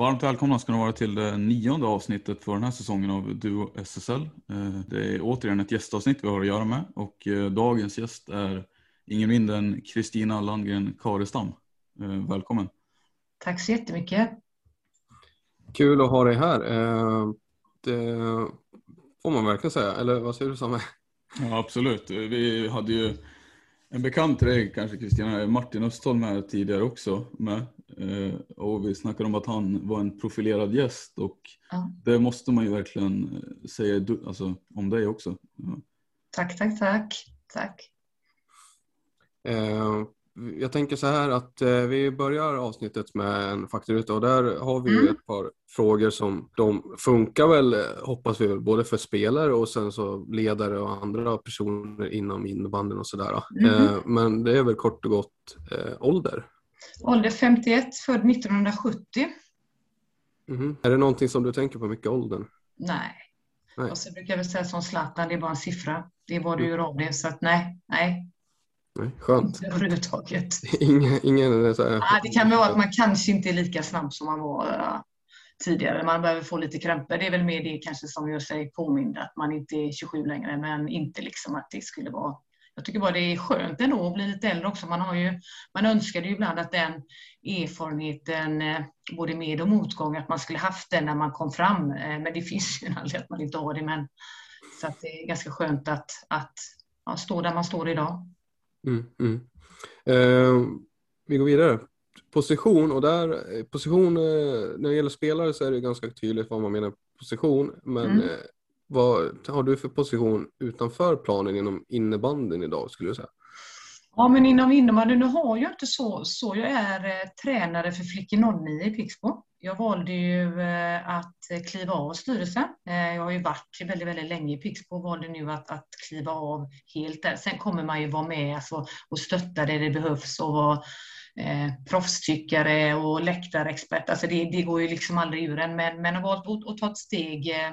Varmt välkomna ska ni vara till det nionde avsnittet för den här säsongen av Duo SSL. Eh, Det är återigen ett gästavsnitt vi har att göra med och eh, dagens gäst är ingen mindre än Kristina Landgren Karestam. Eh, Välkommen! Tack så jättemycket. Kul att ha dig här. Det får man verkligen säga. Eller vad säger du Samme? Ja, absolut. Vi hade ju en bekant till dig kanske Kristina, Martin Östholm här tidigare också med. Eh, Och vi snackade om att han var en profilerad gäst och Ja. det måste man ju verkligen eh, säga du- alltså, om dig också. Ja. Tack, tack, tack. Tack. Eh, Jag tänker så här att eh, vi börjar avsnittet med en faktaruta och där har vi ju Mm. ett par frågor som de funkar väl, eh, hoppas vi väl, både för spelare och sen så ledare och andra personer inom innebandyn och sådär. Mhm. Eh, Men det är väl kort och gott eh, ålder. Ålder 51, född 1970. Mhm. Är det någonting som du tänker på mycket åldern? Nej. Nej. Och så brukar jag väl säga som Zlatan, det är bara en siffra. Det är vad du gör av det. Så att nej, nej, Nej, skönt. överhuvudtaget. Ingen, ingen så här, Ah, det kan vara att man kanske inte är lika snabb som man var eh, tidigare. Man behöver få lite krämpor. Det är väl mer det kanske som gör sig påmind att man inte är 27 längre, men inte liksom att det skulle vara jag tycker bara det är skönt ändå att bli lite äldre också. Man, har ju, man önskade ju ibland att den erfarenheten, eh, både med och motgång, att man skulle haft den när man kom fram. Eh, Men det finns ju en anledning att man inte har det. Men, så att det är ganska skönt att, att ja, stå där man står idag. Mm, mm. Eh, vi går vidare. Position och där, eh, position, när det gäller spelare så är det ganska tydligt vad man menar position. Men Mm vad har du för position utanför planen inom innebandyn idag skulle du säga? Ja, men inom innebandy, nu har jag inte så, så jag är eh, tränare för Flickor 09 i Pixbo. Jag valde ju eh, att kliva av styrelsen. Eh, jag har ju varit väldigt, väldigt länge i Pixbo och valde nu att, att kliva av helt där. Sen kommer man ju vara med alltså, och stötta där det behövs och vara eh, proffstyckare och läktarexpert. Alltså det, det går ju liksom aldrig ur en, men, men har valt att, att ta ett steg eh,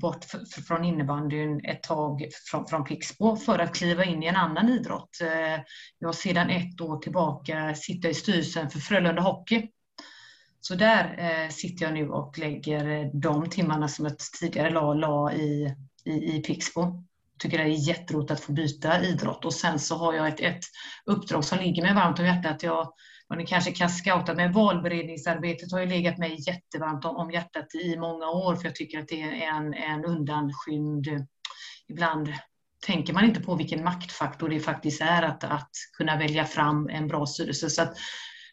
bort från innebandyn ett tag från, från Pixbo för att kliva in i en annan idrott. Eh, jag har sedan ett år tillbaka sitter i styrelsen för Frölunda Hockey. Så där eh, sitter jag nu och lägger eh, de timmarna som jag tidigare la, la i, i, i Pixbo. Tycker det är jätteroligt att få byta idrott och sen så har jag ett, ett uppdrag som ligger mig varmt om hjärtat. Jag, och ni kanske kan scouta, men valberedningsarbetet har ju legat mig jättevarmt om, om hjärtat i många år för jag tycker att det är en, en undanskymd, ibland tänker man inte på vilken maktfaktor det faktiskt är att, att kunna välja fram en bra styrelse. Så att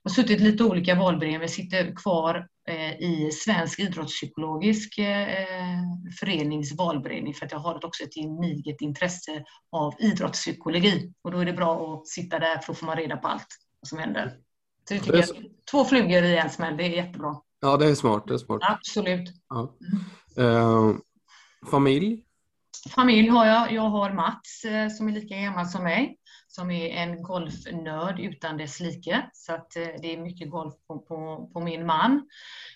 jag har suttit i lite olika valberedningar, men sitter kvar eh, i Svensk idrottspsykologisk eh, förenings valberedning för att jag har också ett gediget intresse av idrottspsykologi och då är det bra att sitta där för att få man reda på allt som händer. Så det tycker Det är jag, två flugor i en smäll, det är jättebra. Ja, det är smart. Det är smart. Absolut. Ja. Eh, familj? Familj har jag. Jag har Mats eh, som är lika gammal som mig, som är en golfnörd utan dess like. Så att, eh, det är mycket golf på, på, på, min man.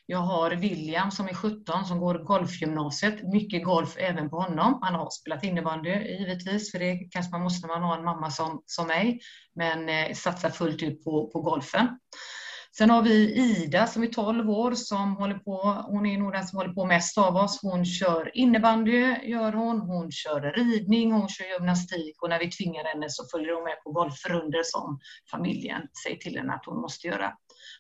Jag har William som är 17 som går golfgymnasiet. Mycket golf även på honom. Han har spelat innebandy givetvis, för det kanske man måste när man har en mamma som, som mig, men eh, satsar fullt ut på, på golfen. Sen har vi Ida som är 12 år som håller på, hon är nog den som håller på mest av oss. Hon kör innebandy, gör hon. Hon kör ridning, hon kör gymnastik och när vi tvingar henne så följer hon med på golfrunder som familjen säger till henne att hon måste göra.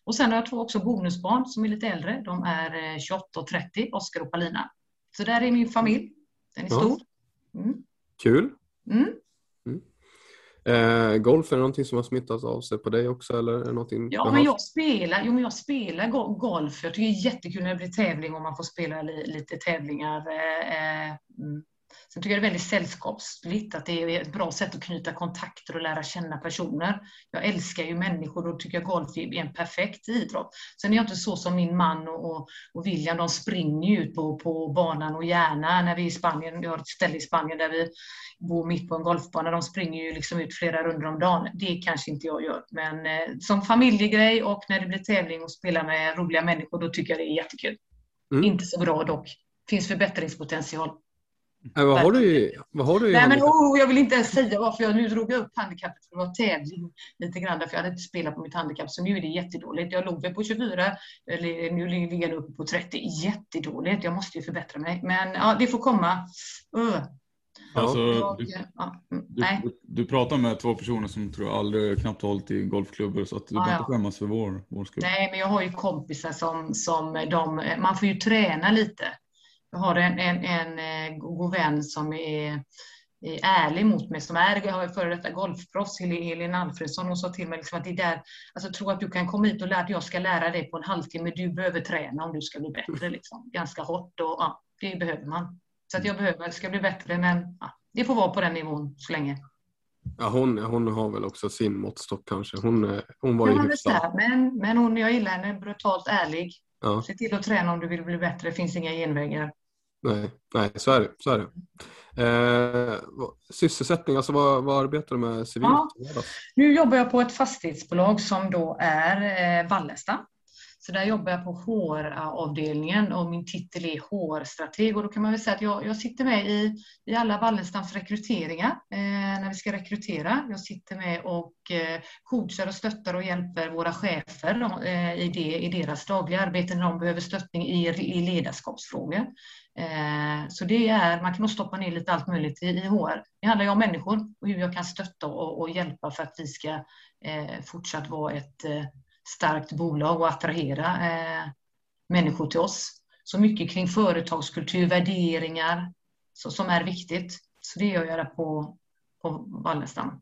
Och sen har jag två också bonusbarn som är lite äldre. De är 28 eh, och 30, Oskar och Palina. Så där är min familj. Den är stor. Mm. Kul. Mm. Eh, golf, är det någonting som har smittat av sig på dig också? Eller är någonting ja, men jag spelar, jo, men jag spelar golf. Jag tycker det är jättekul när det blir tävling och man får spela li, lite tävlingar. Eh, eh mm. Sen tycker jag det är väldigt sällskapsligt, att det är ett bra sätt att knyta kontakter och lära känna personer. Jag älskar ju människor och tycker jag golf är en perfekt idrott. Sen är jag inte så som min man och, och William, de springer ut på, på banan och gärna när vi är i Spanien. Vi har ett ställe i Spanien där vi bor mitt på en golfbana. De springer ju liksom ut flera runder om dagen. Det kanske inte jag gör, men eh, som familjegrej och när det blir tävling och spela med roliga människor, då tycker jag det är jättekul. Mm. Inte så bra dock. Finns förbättringspotential. Nej, vad, har du, vad har du Nej, men, oh, Jag vill inte ens säga varför jag nu drog upp handikappet för det var tävling lite grann för jag hade inte spelat på mitt handikapp så nu är det jättedåligt. Jag låg väl på 24, eller nu ligger jag uppe på 30. Jättedåligt, jag måste ju förbättra mig. Men ja, det får komma. Uh. Alltså, jag, du, ja, mm, du, du, pratar med två personer som tror jag aldrig knappt hållit i golfklubbar så att du ja, behöver inte skämmas för vår, vår skull. Nej, men jag har ju kompisar som, som de, man får ju träna lite. Jag har en, en, en eh, god vän som är, är ärlig mot mig, som är före detta golfproffs, Helene Alfredsson. Hon sa till mig liksom att det där, alltså tro att du kan komma hit och lära, jag ska lära dig på en halvtimme. Du behöver träna om du ska bli bättre. Liksom. Ganska hårt och ja, det behöver man. Så att jag behöver, ska bli bättre, men ja, det får vara på den nivån så länge. Ja, hon, hon har väl också sin måttstock kanske. Hon, hon var ju hyfsad. Men, men hon, jag gillar henne, brutalt ärlig. Ja. Se till att träna om du vill bli bättre, det finns inga genvägar. Nej, nej så är det. Så är det. Eh, sysselsättning, alltså vad, vad arbetar du med civilt? Ja. Nu jobbar jag på ett fastighetsbolag som då är eh, Vallesta. Så där jobbar jag på HR-avdelningen och min titel är HR-strateg. Och då kan man väl säga att jag, jag sitter med i, i alla Wallenstams rekryteringar eh, när vi ska rekrytera. Jag sitter med och eh, coachar och stöttar och hjälper våra chefer eh, i, det, i deras dagliga arbete när de behöver stöttning i, i ledarskapsfrågor. Eh, så det är, man kan nog stoppa ner lite allt möjligt i, i HR. Det handlar ju om människor och hur jag kan stötta och, och hjälpa för att vi ska eh, fortsatt vara ett eh, starkt bolag och attrahera eh, människor till oss. Så mycket kring företagskultur, värderingar så, som är viktigt. Så det gör jag där på, på Wallenstam.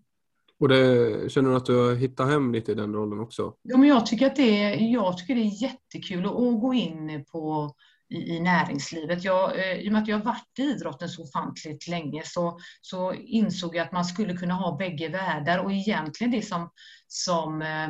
Och det, känner du att du har hittat hem lite i den rollen också? Ja, men jag tycker att det, jag tycker det är jättekul att, att gå in på i, i näringslivet. Jag, eh, I och med att jag har varit i idrotten så ofantligt länge så, så insåg jag att man skulle kunna ha bägge världar och egentligen det som, som eh,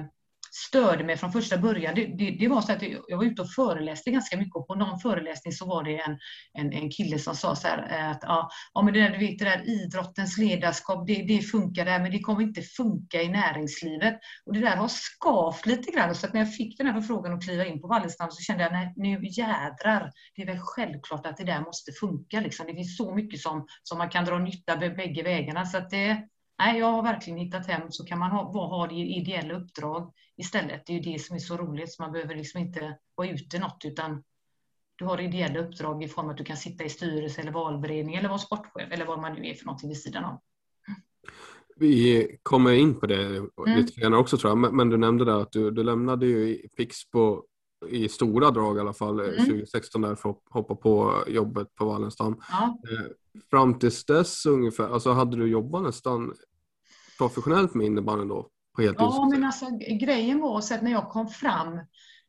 störde mig från första början, det, det, det var så att jag var ute och föreläste ganska mycket och på någon föreläsning så var det en, en, en kille som sa så här eh, att ja, ja men det där, du vet, det där idrottens ledarskap, det, det funkar där men det kommer inte funka i näringslivet. Och det där har skavt lite grann så att när jag fick den här förfrågan att kliva in på Wallenstam så kände jag nej, nu jädrar, det är väl självklart att det där måste funka. Liksom. Det finns så mycket som, som man kan dra nytta av bägge vägarna. Så att det, nej, jag har verkligen hittat hem så kan man ha, ha det ideella uppdrag istället. Det är ju det som är så roligt, så man behöver liksom inte vara ute något utan du har ideella uppdrag i form att du kan sitta i styrelse eller valberedning eller vara sportchef eller vad man nu är för någonting vid sidan av. Vi kommer in på det mm. lite senare också tror jag, men, men, du nämnde där att du, du lämnade ju Pixbo i stora drag i alla fall mm. 2016 där för att hoppa på jobbet på Wallenstam. Ja. Eh, fram tills dess ungefär, alltså hade du jobbat nästan professionellt med innebandyn då? På helt Ja, men alltså grejen var så att när jag kom fram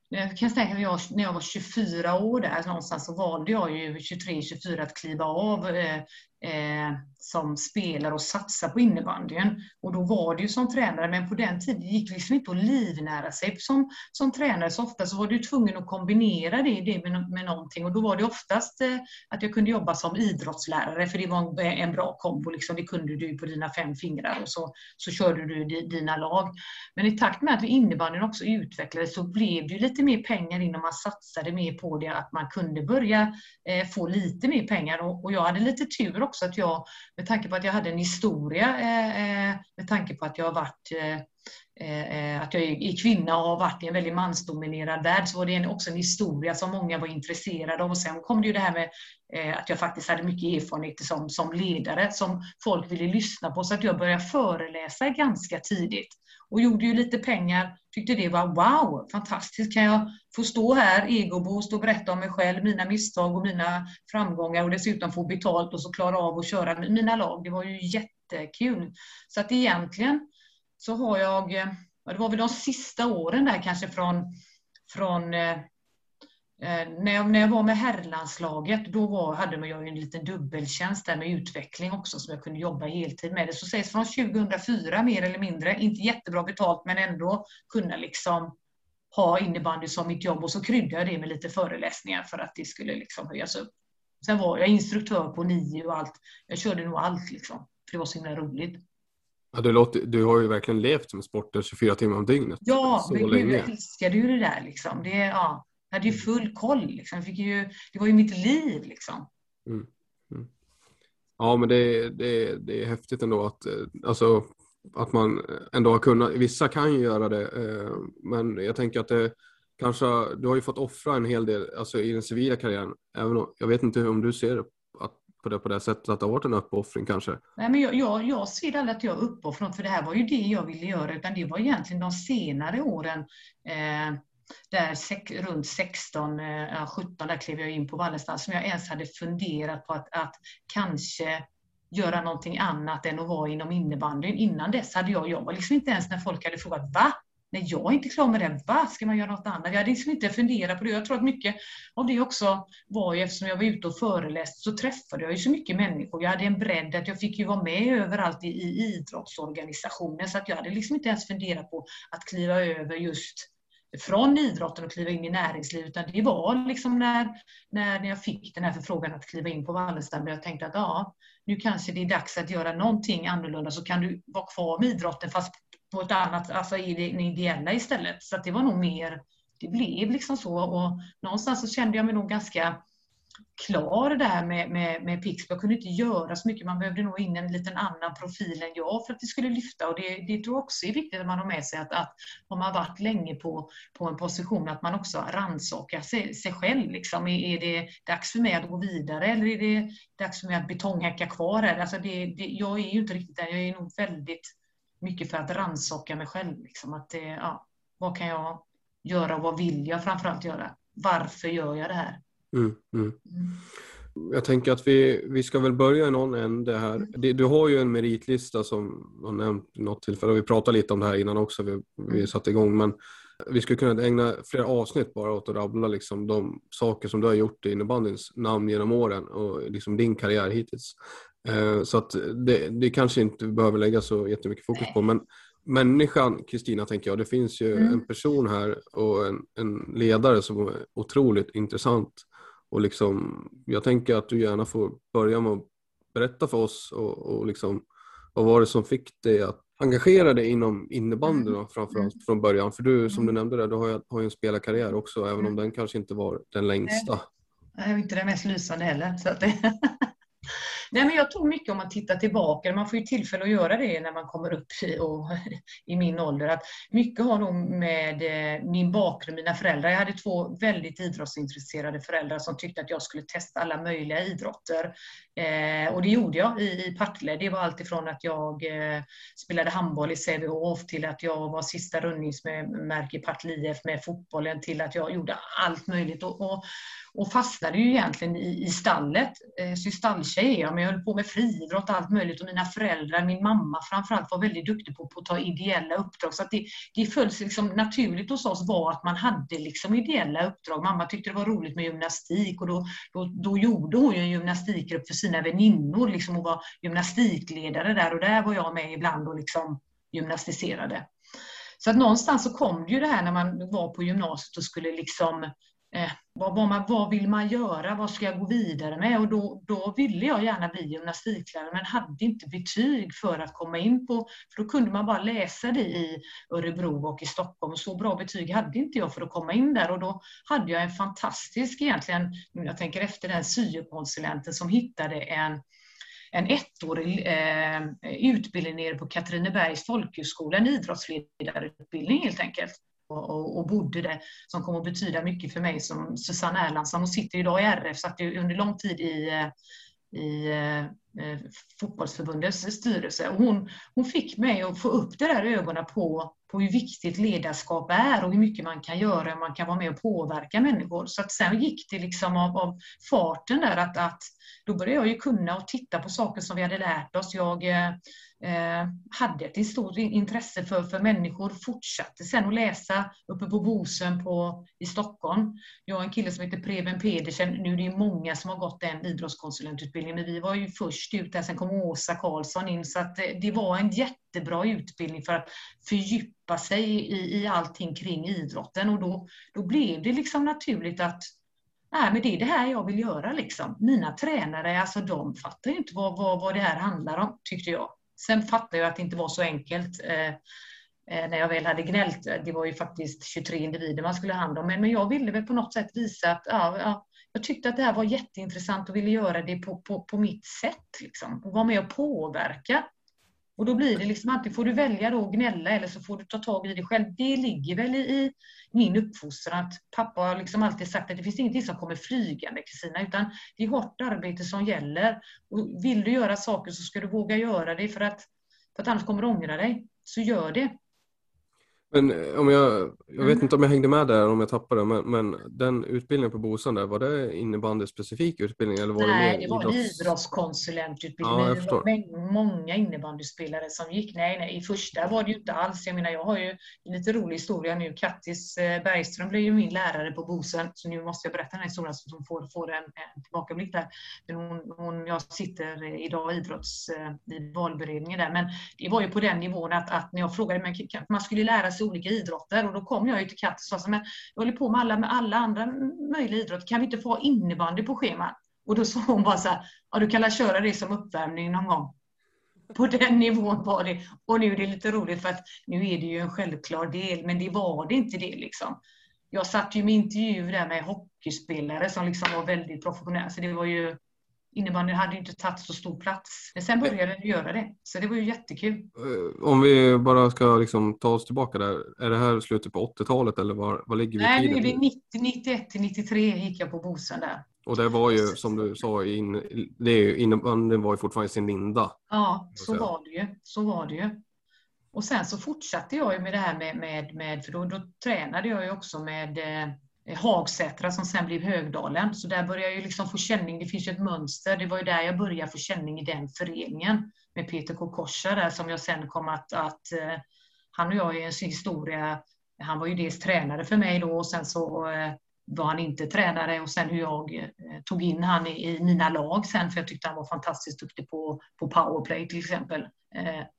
jag kan tänka mig när jag var 24 år där någonstans så valde jag ju 23-24 att kliva av eh, eh, som spelar och satsar på innebandyn. Och då var det ju som tränare, men på den tiden gick det liksom inte att livnära sig som, som tränare. Så ofta så var du tvungen att kombinera det, det med, med någonting. Och då var det oftast eh, att jag kunde jobba som idrottslärare, för det var en, eh, en bra kombo. Liksom. Det kunde du på dina fem fingrar och så, så körde du dina lag. Men i takt med att innebandyn också utvecklades så blev det ju lite mer pengar in och man satsade mer på det, att man kunde börja eh, få lite mer pengar. Och, och jag hade lite tur också att jag med tanke på att jag hade en historia, eh, eh, med tanke på att jag har varit eh, att jag är kvinna och har varit i en väldigt mansdominerad värld, så var det också en historia som många var intresserade av. Och sen kom det ju det här med att jag faktiskt hade mycket erfarenheter som, som ledare, som folk ville lyssna på, så att jag började föreläsa ganska tidigt och gjorde ju lite pengar. Tyckte det var wow, fantastiskt. Kan jag få stå här, egoboost och berätta om mig själv, mina misstag och mina framgångar och dessutom få betalt och så klara av att köra mina lag. Det var ju jättekul. Så att egentligen så har jag, det var väl de sista åren där kanske från, från eh, när, jag, när jag var med herrlandslaget, då var, hade jag en liten dubbeltjänst där med utveckling också som jag kunde jobba heltid med. Det så sägs från 2004 mer eller mindre, inte jättebra betalt men ändå kunna liksom ha innebandy som mitt jobb och så kryddade jag det med lite föreläsningar för att det skulle liksom höjas upp. Sen var jag instruktör på nio och allt. Jag körde nog allt liksom, för det var så himla roligt. Ja, du, låter, du har ju verkligen levt som sporter 24 timmar om dygnet. Ja, men gud, jag älskade ju det där liksom. Det, ja. Jag hade ju full koll. Liksom. Jag fick ju, det var ju mitt liv. Liksom. Mm. Mm. Ja, men det, det, det är häftigt ändå att, eh, alltså, att man ändå har kunnat. Vissa kan ju göra det, eh, men jag tänker att det kanske, du har ju fått offra en hel del alltså, i den civila karriären. Även om, jag vet inte om du ser att, på det på det sättet, att det har varit en uppoffring kanske? Nej, men jag, jag, jag ser aldrig att jag uppoffrar för det här var ju det jag ville göra, utan det var egentligen de senare åren eh, där runt 16, 17, eh, där klev jag in på Wallenstam, som jag ens hade funderat på att, att kanske göra någonting annat än att vara inom innebandyn. Innan dess hade jag, jag var liksom inte ens när folk hade frågat va? Nej, jag är inte klar med det. Va? Ska man göra något annat? Jag hade liksom inte funderat på det. Jag tror att mycket av det också var ju eftersom jag var ute och föreläste så träffade jag ju så mycket människor. Jag hade en bredd att jag fick ju vara med överallt i, i idrottsorganisationen så att jag hade liksom inte ens funderat på att kliva över just från idrotten och kliva in i näringslivet, utan det var liksom när, när jag fick den här förfrågan att kliva in på Wallenstam, jag tänkte att ja, nu kanske det är dags att göra någonting annorlunda, så kan du vara kvar med idrotten fast på ett annat, alltså i det ideella istället. Så det var nog mer, det blev liksom så och någonstans så kände jag mig nog ganska klar där med, med, med Pixbo. Jag kunde inte göra så mycket. Man behövde nog in en liten annan profil än jag för att det skulle lyfta. Och det, det tror jag också är viktigt att man har med sig att, att har man varit länge på, på en position att man också rannsakar sig, sig själv. Liksom. Är, är det dags för mig att gå vidare eller är det dags för mig att betonghacka kvar här? Alltså det, det, jag är ju inte riktigt där. Jag är nog väldigt mycket för att rannsaka mig själv. Liksom. Att eh, ja, vad kan jag göra och vad vill jag framförallt göra? Varför gör jag det här? Mm, mm. Jag tänker att vi, vi ska väl börja i någon ände här. Mm. Du har ju en meritlista som har nämnt något tillfälle och vi pratade lite om det här innan också, vi, vi mm. satte igång. Men vi skulle kunna ägna flera avsnitt bara åt att rabbla liksom de saker som du har gjort i innebandyns namn genom åren och liksom din karriär hittills. Eh, så att det, det kanske inte behöver lägga så jättemycket fokus på. Men människan Kristina tänker jag, det finns ju mm. en person här och en, en ledare som är otroligt intressant och liksom, jag tänker att du gärna får börja med att berätta för oss och, och liksom, vad var det som fick dig att engagera dig inom innebandyn mm. framförallt från början? För du, som du mm. nämnde där, du har ju, har ju en spelarkarriär också, även om mm. den kanske inte var den längsta. Nej, inte den mest lysande heller. Så att det... Nej, men jag tror mycket om man tittar tillbaka, man får ju tillfälle att göra det när man kommer upp i, och, i min ålder, att mycket har nog med eh, min bakgrund, mina föräldrar. Jag hade två väldigt idrottsintresserade föräldrar som tyckte att jag skulle testa alla möjliga idrotter. Eh, och det gjorde jag i, i Partille. Det var alltifrån att jag eh, spelade handboll i Sävehof till att jag var sista rundningsmärke i Partille IF med fotbollen till att jag gjorde allt möjligt. Och, och, och fastnade ju egentligen i, i stallet. Eh, så stalltjej är jag, men jag höll på med friidrott och allt möjligt och mina föräldrar, min mamma framförallt var väldigt duktig på, på att ta ideella uppdrag. Så att det, det följs liksom naturligt hos oss var att man hade liksom ideella uppdrag. Mamma tyckte det var roligt med gymnastik och då, då, då gjorde hon ju en gymnastikgrupp för sina väninnor liksom och var gymnastikledare där och där var jag med ibland och liksom gymnastiserade. Så att någonstans så kom ju det här när man var på gymnasiet och skulle liksom Eh, vad, vad, man, vad vill man göra? Vad ska jag gå vidare med? Och då, då ville jag gärna bli gymnastiklärare men hade inte betyg för att komma in på, för då kunde man bara läsa det i Örebro och i Stockholm. Och så bra betyg hade inte jag för att komma in där och då hade jag en fantastisk egentligen, jag tänker efter den syokonsulenten som hittade en en ettårig eh, utbildning nere på Katrinebergs folkhögskola, en idrottsledarutbildning helt enkelt och, och, bodde där som kommer att betyda mycket för mig som Susanne Erlandsson. Hon sitter idag i RF, satt under lång tid i, eh, i eh, eh, fotbollsförbundets styrelse. Och hon, hon fick mig att få upp det där ögonen på, på hur viktigt ledarskap är och hur mycket man kan göra, man kan vara med och påverka människor. Så att sen gick det liksom av, av farten där att, att då började jag ju kunna och titta på saker som vi hade lärt oss. Jag eh, hade ett stort intresse för, för människor, fortsatte sen att läsa uppe på Bosön på, i Stockholm. Jag och en kille som heter Preben Pedersen, nu är det många som har gått den idrottskonsulentutbildningen, men vi var ju först ut där, sen kom Åsa Karlsson in, så att eh, det var en jätte, jättebra utbildning för att fördjupa sig i, i allting kring idrotten och då, då blev det liksom naturligt att Nej, men det är det här jag vill göra. Liksom. Mina tränare, alltså, de fattar ju inte vad, vad, vad det här handlar om, tyckte jag. Sen fattade jag att det inte var så enkelt eh, eh när jag väl hade gnällt. Det var ju faktiskt 23 individer man skulle ha hand om. Men, men jag ville väl på något sätt visa att ja, ja, jag tyckte att det här var jätteintressant och ville göra det på, på, på mitt sätt. Liksom, och vara med och påverka. Och då blir det liksom antingen får du välja då att gnälla eller så får du ta tag i det själv. Det ligger väl i, i min uppfostran att pappa har liksom alltid sagt att det finns ingenting som kommer flygande Kristina, utan det är hårt arbete som gäller. Och vill du göra saker så ska du våga göra det för att, för att annars kommer du ångra dig. Så gör det. Men eh, om jag, jag vet mm. inte om jag hängde med där om jag tappade men, men den utbildningen på Bosön där, var det innebandyspecifik utbildning? Eller var nej, det, det var idrotts... en idrottskonsulentutbildning. Ja, det var många innebandyspelare som gick. Nej, nej, i första var det ju inte alls. Jag menar, jag har ju en lite rolig historia nu. Kattis eh, Bergström blev ju min lärare på Bosön, så nu måste jag berätta den här historien så att hon får, får en, en tillbakablick där. hon, hon, jag sitter idag i idrotts, eh, i valberedningen där, men det var ju på den nivån att, att när jag frågade, men man skulle lära sig olika idrotter och då kom jag ju till Kattis och sa men jag håller på med alla, med alla andra möjliga idrotter, kan vi inte få ha innebandy på schemat? Och då sa hon bara så här, ja du kan väl köra det som uppvärmning någon gång. På den nivån var det. Och nu är det lite roligt för att nu är det ju en självklar del, men det var det inte det liksom. Jag satt ju med intervju där med hockeyspelare som liksom var väldigt professionella, så det var ju innebandyn hade inte tagit så stor plats. Men sen började den göra det, så det var ju jättekul. Eh, om vi bara ska liksom ta oss tillbaka där, är det här slutet på 80-talet eller var, var ligger vi Nej, tiden? Nej, det är 90, 91 till 93 gick jag på Bosön där. Och det var ju som du sa, in, det är ju, innebandyn var ju fortfarande i sin linda. Ja, så var det ju. Så var det ju. Och sen så fortsatte jag ju med det här med, med, med för då, då tränade jag ju också med eh, Eh, Hagsätra som sen blev Högdalen. Så där började jag ju liksom få känning. Det finns ju ett mönster. Det var ju där jag började få känning i den föreningen med Peter K. Korsa där som jag sen kom att, att eh, han och jag är en historia. Han var ju dels tränare för mig då och sen så eh, var han inte tränare och sen hur jag tog in han i, i, mina lag sen för jag tyckte han var fantastiskt duktig på, på powerplay till exempel.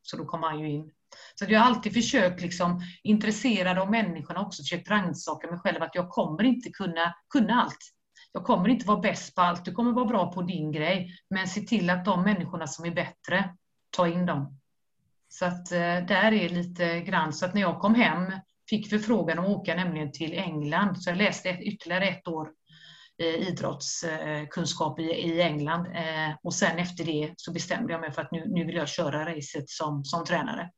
så då kom han ju in så jag har alltid försökt, liksom, intressera de människorna också, försökt rannsaka mig själv att jag kommer inte kunna, kunna allt. Jag kommer inte vara bäst på allt, du kommer vara bra på din grej, men se till att de människorna som är bättre, ta in dem. Så att eh, där är lite grann, så att när jag kom hem fick förfrågan att åka nämligen till England, så jag läste ytterligare ett år eh, idrottskunskap i, i England. Eh, och sen efter det så bestämde jag mig för att nu, nu vill jag köra racet som, som tränare.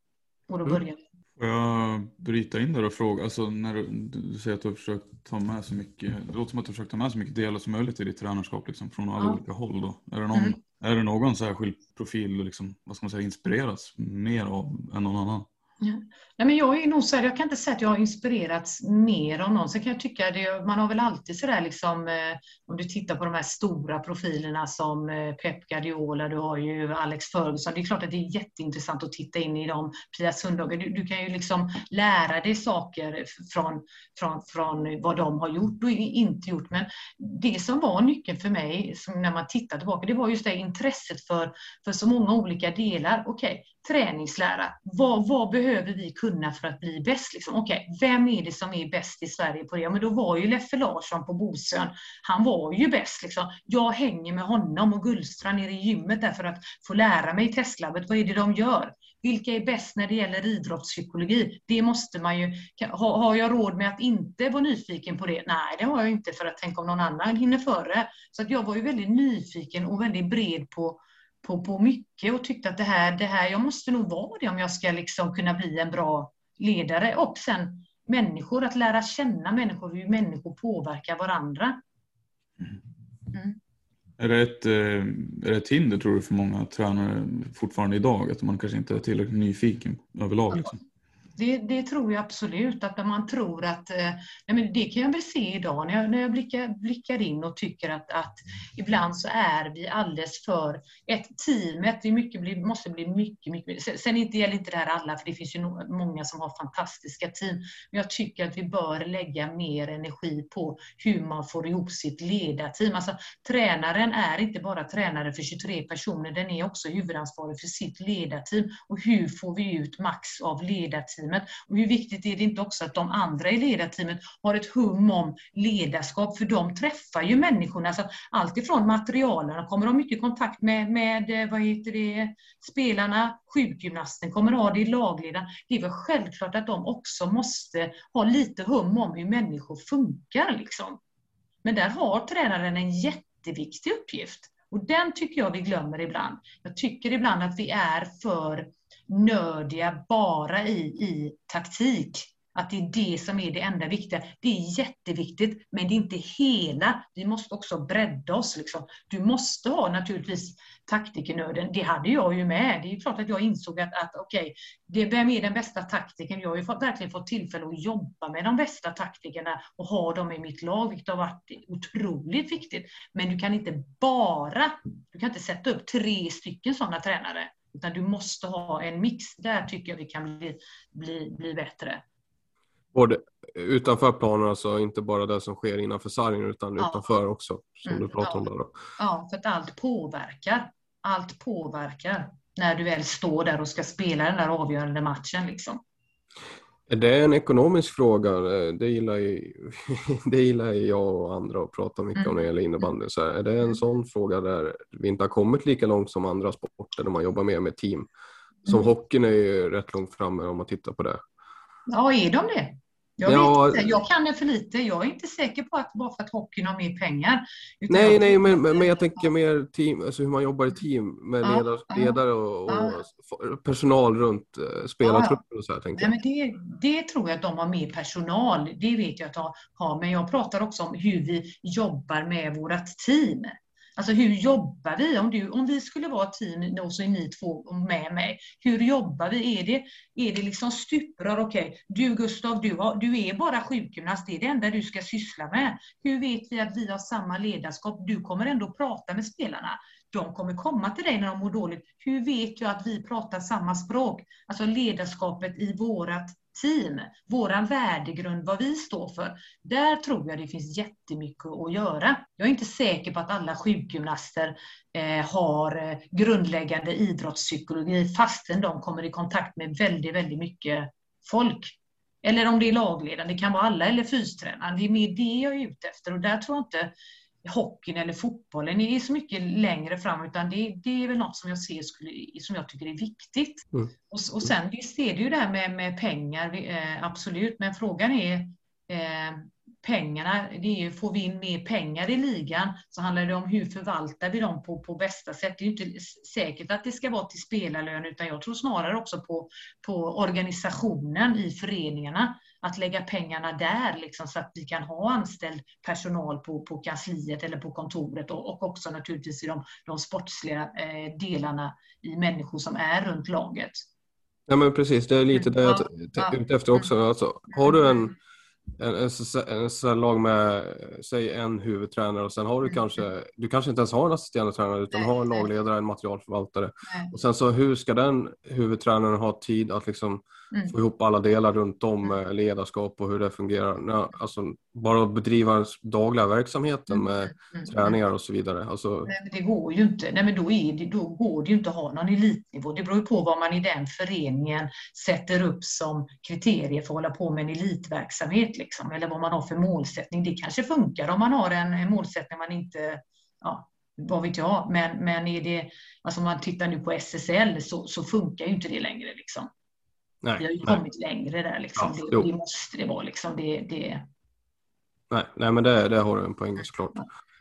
Och då mm. började Får jag bryta in där och fråga, alltså när du, du, säger att du har försökt ta med så mycket, det låter som att du har försökt ta med så mycket delar som möjligt i ditt tränarskap liksom, från alla ja. olika håll då. Är det någon, mm. är det någon särskild profil du liksom, vad ska man säga, inspireras mer av än någon annan? Ja. Nej, men jag är nog så här, jag kan inte säga att jag har inspirerats mer av någon. Sen kan jag tycka det, man har väl alltid sådär liksom, eh, om du tittar på de här stora profilerna som eh, Pep Guardiola, du har ju Alex Ferguson. Det är klart att det är jätteintressant att titta in i dem. Pia Sundhage, du, du, kan ju liksom lära dig saker från, från, från vad de har gjort och inte gjort. Men det som var nyckeln för mig, som när man tittar tillbaka, det var just det intresset för, för så många olika delar. Okej, okay, träningslära. Vad, vad behöver vi kunna för att bli bäst? Liksom? Okay, vem är det som är bäst i Sverige på det? Ja, men då var ju Leffe Larsson på Bosön. Han var ju bäst. Liksom. Jag hänger med honom och Gullstrand nere i gymmet där för att få lära mig i testlabbet. Vad är det de gör? Vilka är bäst när det gäller idrottspsykologi? Det måste man ju... Har jag råd med att inte vara nyfiken på det? Nej, det har jag inte för att tänka om någon annan hinner före. Så att jag var ju väldigt nyfiken och väldigt bred på på, på mycket och tyckte att det här, det här, jag måste nog vara det om jag ska liksom kunna bli en bra ledare. Och sen människor, att lära känna människor, hur människor påverkar varandra. Mm. Är, det ett, eh, är det ett hinder tror du för många tränare fortfarande idag? Att man kanske inte är tillräckligt nyfiken överlag? Liksom? Det, det, tror jag absolut, att man tror att, eh, nej men det kan jag väl se idag. När jag, när jag blickar, blickar in och tycker att, att ibland så är vi alldeles för, ett teamet vi mycket bli, måste bli mycket, mycket, sen inte gäller inte det här alla, för det finns ju många som har fantastiska team, men jag tycker att vi bör lägga mer energi på hur man får ihop sitt ledarteam. Alltså, tränaren är inte bara tränare för 23 personer, den är också huvudansvarig för sitt ledarteam. Och hur får vi ut max av ledarteam ledarteamet. Och hur viktigt är det inte också att de andra i ledarteamet har ett hum om ledarskap, för de träffar ju människorna. Så allt ifrån materialen, kommer de mycket kontakt med, med eh, vad heter det, spelarna, sjukgymnasten kommer ha det i lagledaren. Det är väl självklart att de också måste ha lite hum om hur människor funkar. Liksom. Men där har tränaren en jätteviktig uppgift. Och den tycker jag vi glömmer ibland. Jag tycker ibland att vi är för nördiga bara i, i taktik. Att det är det som är det enda viktiga. Det är jätteviktigt, men det är inte hela. Vi måste också bredda oss. Liksom. Du måste ha naturligtvis taktikernörden. Det hade jag ju med. Det är klart att jag insåg att, att okej, okay, vem är den bästa taktiken? Jag har ju fått, verkligen fått tillfälle att jobba med de bästa taktikerna och ha dem i mitt lag, vilket har varit otroligt viktigt. Men du kan inte bara, du kan inte sätta upp tre stycken sådana tränare. Utan du måste ha en mix. Där tycker jag vi kan bli, bli, bli bättre. Både utanför planen, alltså inte bara det som sker innanför sargen utan ja. utanför också, som mm, du pratar ja. om där. Då. Ja, för att allt påverkar. Allt påverkar när du väl står där och ska spela den där avgörande matchen. Liksom. Är det en ekonomisk fråga? Det gillar, ju, det gillar jag och andra att prata mycket mm. om när det gäller innebandy. Så är det en mm. sån fråga där vi inte har kommit lika långt som andra sporter där man jobbar mer med team? Som mm. hockeyn är ju rätt långt framme om man tittar på det. Ja, är de det? Jag, ja, inte, jag kan det för lite. Jag är inte säker på att bara för att hockeyn har mer pengar. Nej, jag... nej, men, men jag tänker mer team, alltså hur man jobbar i team med ja, ledare, ledare och, och, personal runt uh, spelartruppen och så här. Tänker nej, men det, det tror jag att de har mer personal. Det vet jag att de har. Men jag pratar också om hur vi jobbar med vårt team. Alltså hur jobbar vi? Om, du, om vi skulle vara ett team, och så är ni två med mig. Hur jobbar vi? Är det, är det liksom stuprör? Okej, okay, du Gustav, du, har, du är bara sjukgymnast. Det är det enda du ska syssla med. Hur vet vi att vi har samma ledarskap? Du kommer ändå prata med spelarna. De kommer komma till dig när de mår dåligt. Hur vet jag att vi pratar samma språk? Alltså ledarskapet i vårat team, våran värdegrund, vad vi står för. Där tror jag det finns jättemycket att göra. Jag är inte säker på att alla sjukgymnaster eh, har eh, grundläggande idrottspsykologi fastän de kommer i kontakt med väldigt, väldigt mycket folk. Eller om det är lagledaren, det kan vara alla eller fystränaren. Det är mer det jag är ute efter och där tror jag inte hockeyn eller fotbollen är så mycket längre fram, utan det, det är väl något som jag ser skulle, som jag tycker är viktigt. Mm. Och, och sen visst är det ju det här med, med pengar, eh, absolut, men frågan är eh, pengarna, det är ju, får vi in mer pengar i ligan så handlar det om hur förvaltar vi dem på, på bästa sätt. Det är ju inte säkert att det ska vara till spelarlön utan jag tror snarare också på, på organisationen i föreningarna att lägga pengarna där liksom, så att vi kan ha anställd personal på, på kansliet eller på kontoret och, och också naturligtvis i de, de sportsliga eh, delarna i människor som är runt laget. Ja men precis, det är lite det jag är ute efter också. Alltså, har du en en, en, en lag med, säg en huvudtränare och sen har du mm. kanske, du kanske inte ens har en assisterande tränare utan har en lagledare, en materialförvaltare. Och sen så hur ska den huvudtränaren ha tid att liksom mm. få ihop alla delar runt om mm. ledarskap och hur det fungerar. Alltså, bara att bedriva den dagliga verksamheten med mm. mm. träningar och så vidare. Alltså... Nej, men det går ju inte. Nej, men då, det, då går det ju inte att ha någon elitnivå. Det beror ju på vad man i den föreningen sätter upp som kriterier för att hålla på med en elitverksamhet. Liksom, eller vad man har för målsättning. Det kanske funkar om man har en, en målsättning man inte ja, vad vet jag, men, men är det, alltså om man tittar nu på SSL så, så funkar ju inte det längre. Liksom. Nej, vi har ju nej. kommit längre där. Liksom. Ja, det, det, måste det vara. Liksom. Det, det... Nej, nej, men det, det har du en poäng såklart.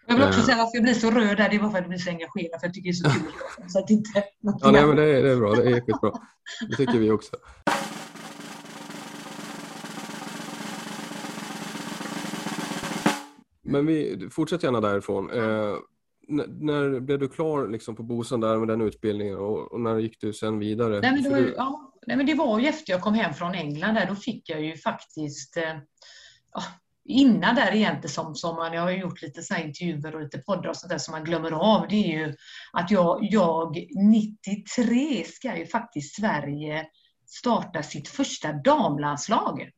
Jag vill också eh. säga varför jag blir så röd där, det var för att jag blir så engagerad, för jag tycker det är så kul. så att inte ja, nej, men det, är, det är bra, det är skitbra. Det tycker vi också. Men vi fortsätter gärna därifrån. När blev du klar liksom, på Bosön där med den utbildningen och, och när gick du sen vidare? Nej, men det, var, ju, ja, nej, men det var ju efter jag kom hem från England där, då fick jag ju faktiskt eh, innan där egentligen som, som man, jag har gjort lite så intervjuer och lite poddar och sånt där som man glömmer av, det är ju att jag, jag 93 ska ju faktiskt Sverige starta sitt första damlandslag.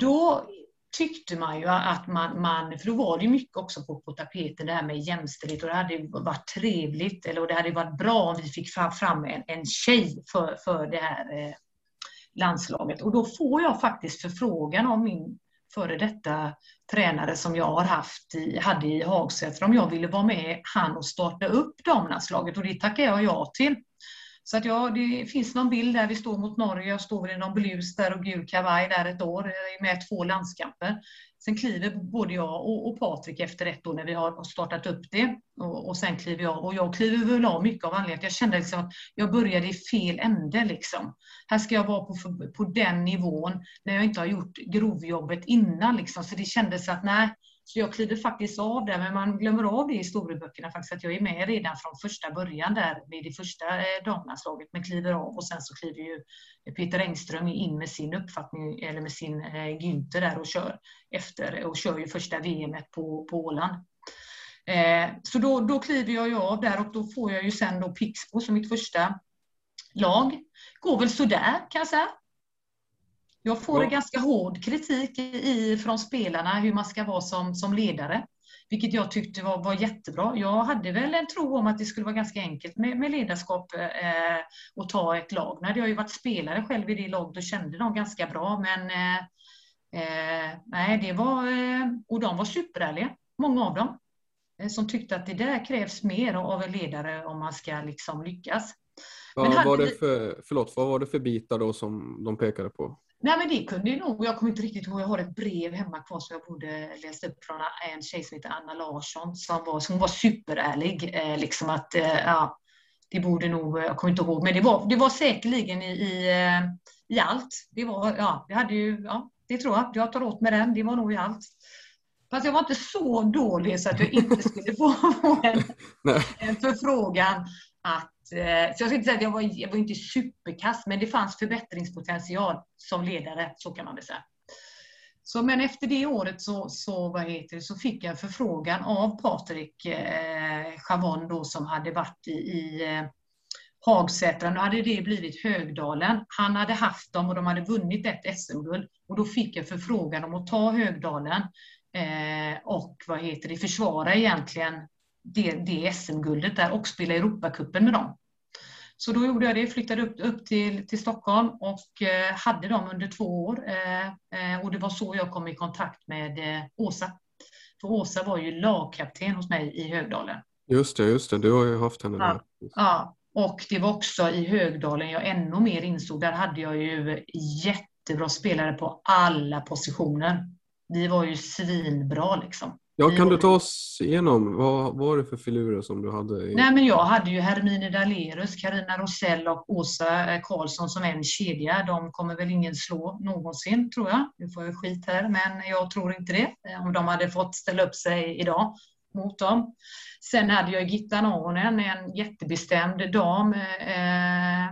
Då tyckte man ju att man, man, för då var det mycket också på, på tapeten det här med jämställdhet och det hade varit trevligt, eller det hade varit bra om vi fick fram en, en tjej för, för det här eh, landslaget. Och då får jag faktiskt förfrågan av min före detta tränare som jag har haft i, hade i Hagsätra om jag ville vara med han och starta upp damlandslaget och det tackar jag ja till. Så att ja, det finns någon bild där vi står mot Norge, jag står i någon blus där och gul kavaj där ett år eh, med två landskamper. Sen kliver både jag och, och Patrik efter ett år när vi har startat upp det. Och, och sen kliver jag, och jag kliver väl av mycket av anledningen jag kände liksom att jag började i fel ände. Liksom. Här ska jag vara på, på den nivån när jag inte har gjort grovjobbet innan. Liksom. Så det kändes att nej, så jag kliver faktiskt av där, men man glömmer av det i historieböckerna faktiskt att jag är med redan från första början där med det första eh, damlandslaget, men kliver av och sen så kliver ju Peter Engström in med sin uppfattning eller med sin eh, Günther där och kör efter och kör ju första VM på, på Åland. Eh, så då, då kliver jag ju av där och då får jag ju sen då Pixbo som mitt första lag. Går väl sådär kan jag säga. Jag får ja. ganska hård kritik i, från spelarna hur man ska vara som, som ledare. Vilket jag tyckte var, var jättebra. Jag hade väl en tro om att det skulle vara ganska enkelt med, med ledarskap eh, och ta ett lag. Nu hade jag ju varit spelare själv i det laget och kände dem ganska bra. Men eh, eh, nej, det var... Eh, och de var superärliga, många av dem. Eh, som tyckte att det där krävs mer av en ledare om man ska liksom lyckas. Vad var, det för, förlåt, vad var det för bitar då som de pekade på? Nej men det kunde ju nog, jag kommer inte riktigt ihåg, jag har ett brev hemma kvar som jag borde läsa upp från en tjej som heter Anna Larsson som var, som var superärlig. Eh, liksom att, eh, ja, det borde nog, jag kommer inte ihåg, men det var, det var säkerligen i, i, eh, i allt. Det var, ja, det hade ju, ja, det tror jag, jag tar åt med den, det var nog i allt. Fast jag var inte så dålig så att jag inte skulle få en, en förfrågan att Eh, så jag ska inte säga att jag var, jag var inte superkass, men det fanns förbättringspotential som ledare, så kan man väl säga. Så, men efter det året så, så, vad heter det, så fick jag en förfrågan av Patrik eh, Chavon då, som hade varit i, i eh, Hagsätra. Nu hade det blivit Högdalen. Han hade haft dem och de hade vunnit ett SM-guld. Och då fick jag förfrågan om att ta Högdalen eh, och vad heter det, försvara egentligen det, det SM-guldet där och spela Europacupen med dem. Så då gjorde jag det, flyttade upp, upp till, till Stockholm och eh, hade dem under två år. Eh, eh, och det var så jag kom i kontakt med eh, Åsa. För Åsa var ju lagkapten hos mig i Högdalen. Just det, just det. Du har ju haft henne där. Ja, ja. och det var också i Högdalen jag ännu mer insåg. Där hade jag ju jättebra spelare på alla positioner. Vi var ju svinbra liksom. Ja, kan du ta oss igenom, vad var det för filurer som du hade? I... Nej, men jag hade ju Hermine Dalerus, Karina Rosell och Åsa eh, Karlsson som en kedja. De kommer väl ingen slå någonsin, tror jag. Nu får jag skit här, men jag tror inte det. Eh, om de hade fått ställa upp sig idag mot dem. Sen hade jag Gitta Nahonen, en jättebestämd dam eh,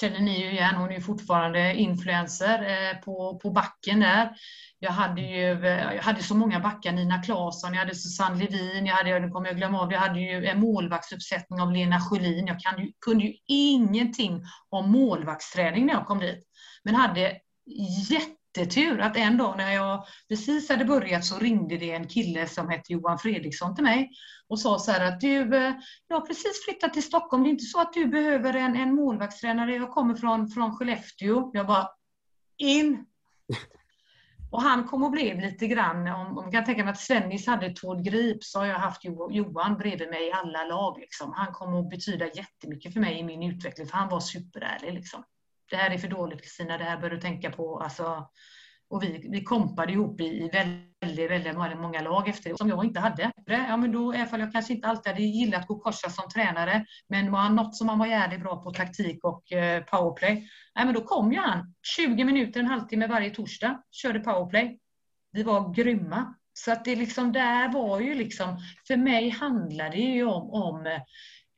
känner ni ju igen, hon är fortfarande influencer eh, på, på backen där. Jag hade ju eh, jag hade så många backar, Nina Claesson, jag hade Susanne Levin, jag hade, nu kommer jag glömma av, jag hade ju en målvaktsuppsättning av Lena Sjölin. Jag kan ju, kunde ju ingenting om målvaktsträning när jag kom dit, men hade jättetur att en dag när jag precis hade börjat så ringde det en kille som hette Johan Fredriksson till mig och sa så här att du, eh, jag har precis flyttat till Stockholm, det är inte så att du behöver en, en målvaktstränare, jag kommer från, från Skellefteå. Jag bara, in! Och han kom och blev lite grann, om man kan tänka mig att Svennis hade Tord Grip så har jag haft Johan bredvid mig i alla lag. Liksom. Han kom att betyda jättemycket för mig i min utveckling, för han var superärlig. Liksom. Det här är för dåligt Kristina, det här bör du tänka på. Alltså, och vi, vi kompade ihop i, i väldigt, väldigt många lag efter det, som jag inte hade. Ja, men då, även jag kanske inte alltid hade gillat att gå korsa som tränare, men var han något som han var jävligt bra på, taktik och eh, powerplay, ja, men då kom ju han 20 minuter, en halvtimme varje torsdag, körde powerplay. Vi var grymma. Så att det liksom där var ju liksom, för mig handlade det ju om, om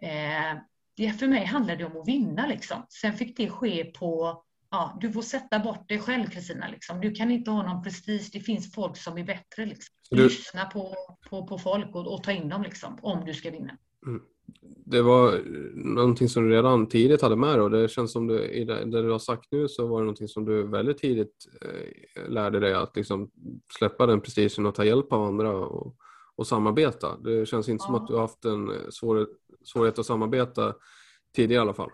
eh, det för mig handlade det om att vinna liksom. Sen fick det ske på ja, du får sätta bort dig själv Kristina. Liksom. Du kan inte ha någon prestige. Det finns folk som är bättre. Liksom. Du... Lyssna på, på, på folk och, och, ta in dem liksom, om du ska vinna. Mm. Det var någonting som du redan tidigt hade med och det känns som du i det, det, du har sagt nu så var det någonting som du väldigt tidigt eh, lärde dig att liksom släppa den prestigen och ta hjälp av andra och, och samarbeta. Det känns inte ja. som att du har haft en svårighet, svårighet att samarbeta tidigare i alla fall.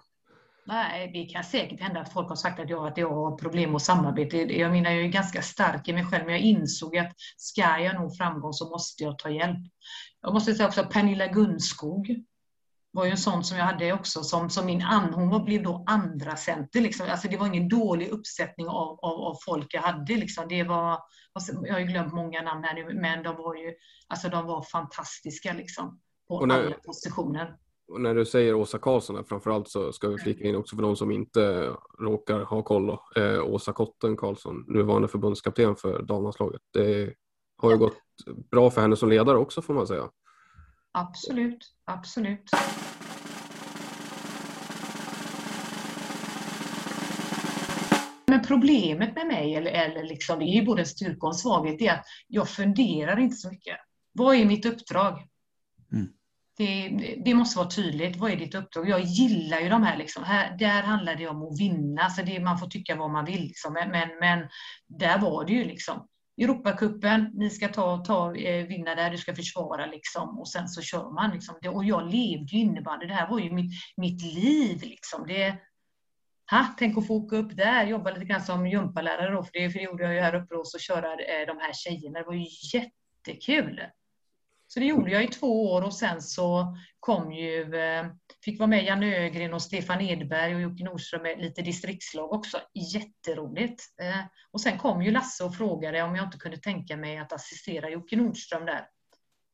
Nej, det kan säkert hända att folk har sagt att jag, att jag har problem med samarbete. Jag menar, jag är ganska stark i mig själv, men jag insåg att ska jag nå framgång så måste jag ta hjälp. Jag måste säga också att Pernilla Gunskog var ju en sån som jag hade också som, som min an, hon blev då andra center liksom. Alltså det var ingen dålig uppsättning av, av, av folk jag hade liksom. Det var, alltså, jag har ju glömt många namn här nu, men de var ju, alltså de var fantastiska liksom. På när, alla positioner. Och när du säger Åsa Karlsson, framförallt så ska vi flika in också för de som inte råkar ha koll. Då. Eh, Åsa Kotten Karlsson, nuvarande förbundskapten för damlandslaget. Det har ju gått bra för henne som ledare också får man säga. Absolut, absolut. Men problemet med mig, eller, eller liksom, det är ju både en styrka och en svaghet, är att jag funderar inte så mycket. Vad är mitt uppdrag? Mm. Det, det, måste vara tydligt. Vad är ditt uppdrag? Jag gillar ju de här. Liksom. här där handlar det om att vinna. Så det, man får tycka vad man vill. Liksom. Men, men, men, där var det ju liksom. Europacupen, ni ska ta, ta, eh, vinna där, du ska försvara liksom. Och sen så kör man. Liksom. Det, och jag levde ju innebandy. Det här var ju mitt, mitt liv. Liksom. Det, ha, tänk att få åka upp där, jobba lite grann som gympalärare då, för det, för det gjorde jag ju här uppe och så köra eh, de här tjejerna. Det var ju jättekul. Så det gjorde jag i två år och sen så kom ju, eh, fick vara med Janne Ögren och Stefan Edberg och Jocke Nordström med lite distriktslag också. Jätteroligt. Eh, och sen kom ju Lasse och frågade om jag inte kunde tänka mig att assistera Jocke Nordström där.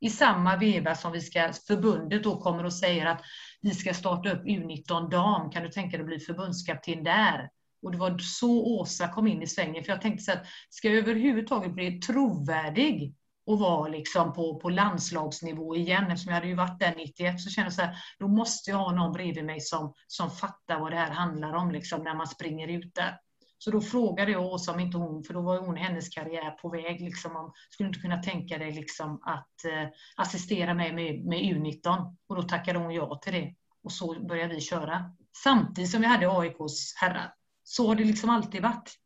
I samma veva som vi ska, förbundet då kommer och säger att vi ska starta upp U19 dam, kan du tänka dig att bli förbundskapten där? Och det var så Åsa kom in i svängen, för jag tänkte så att ska jag överhuvudtaget bli trovärdig och vara liksom på, på landslagsnivå igen. Eftersom jag hade ju varit där 91 så kände jag så här, då måste jag ha någon bredvid mig som, som fattar vad det här handlar om liksom, när man springer ut där. Så då frågade jag Åsa om inte hon, för då var hon hennes karriär på väg, liksom, om, skulle inte kunna tänka dig liksom, att eh, assistera mig med, med U19? Och då tackade hon ja till det. Och så började vi köra. Samtidigt som vi hade AIKs herrar. Så har det liksom alltid varit.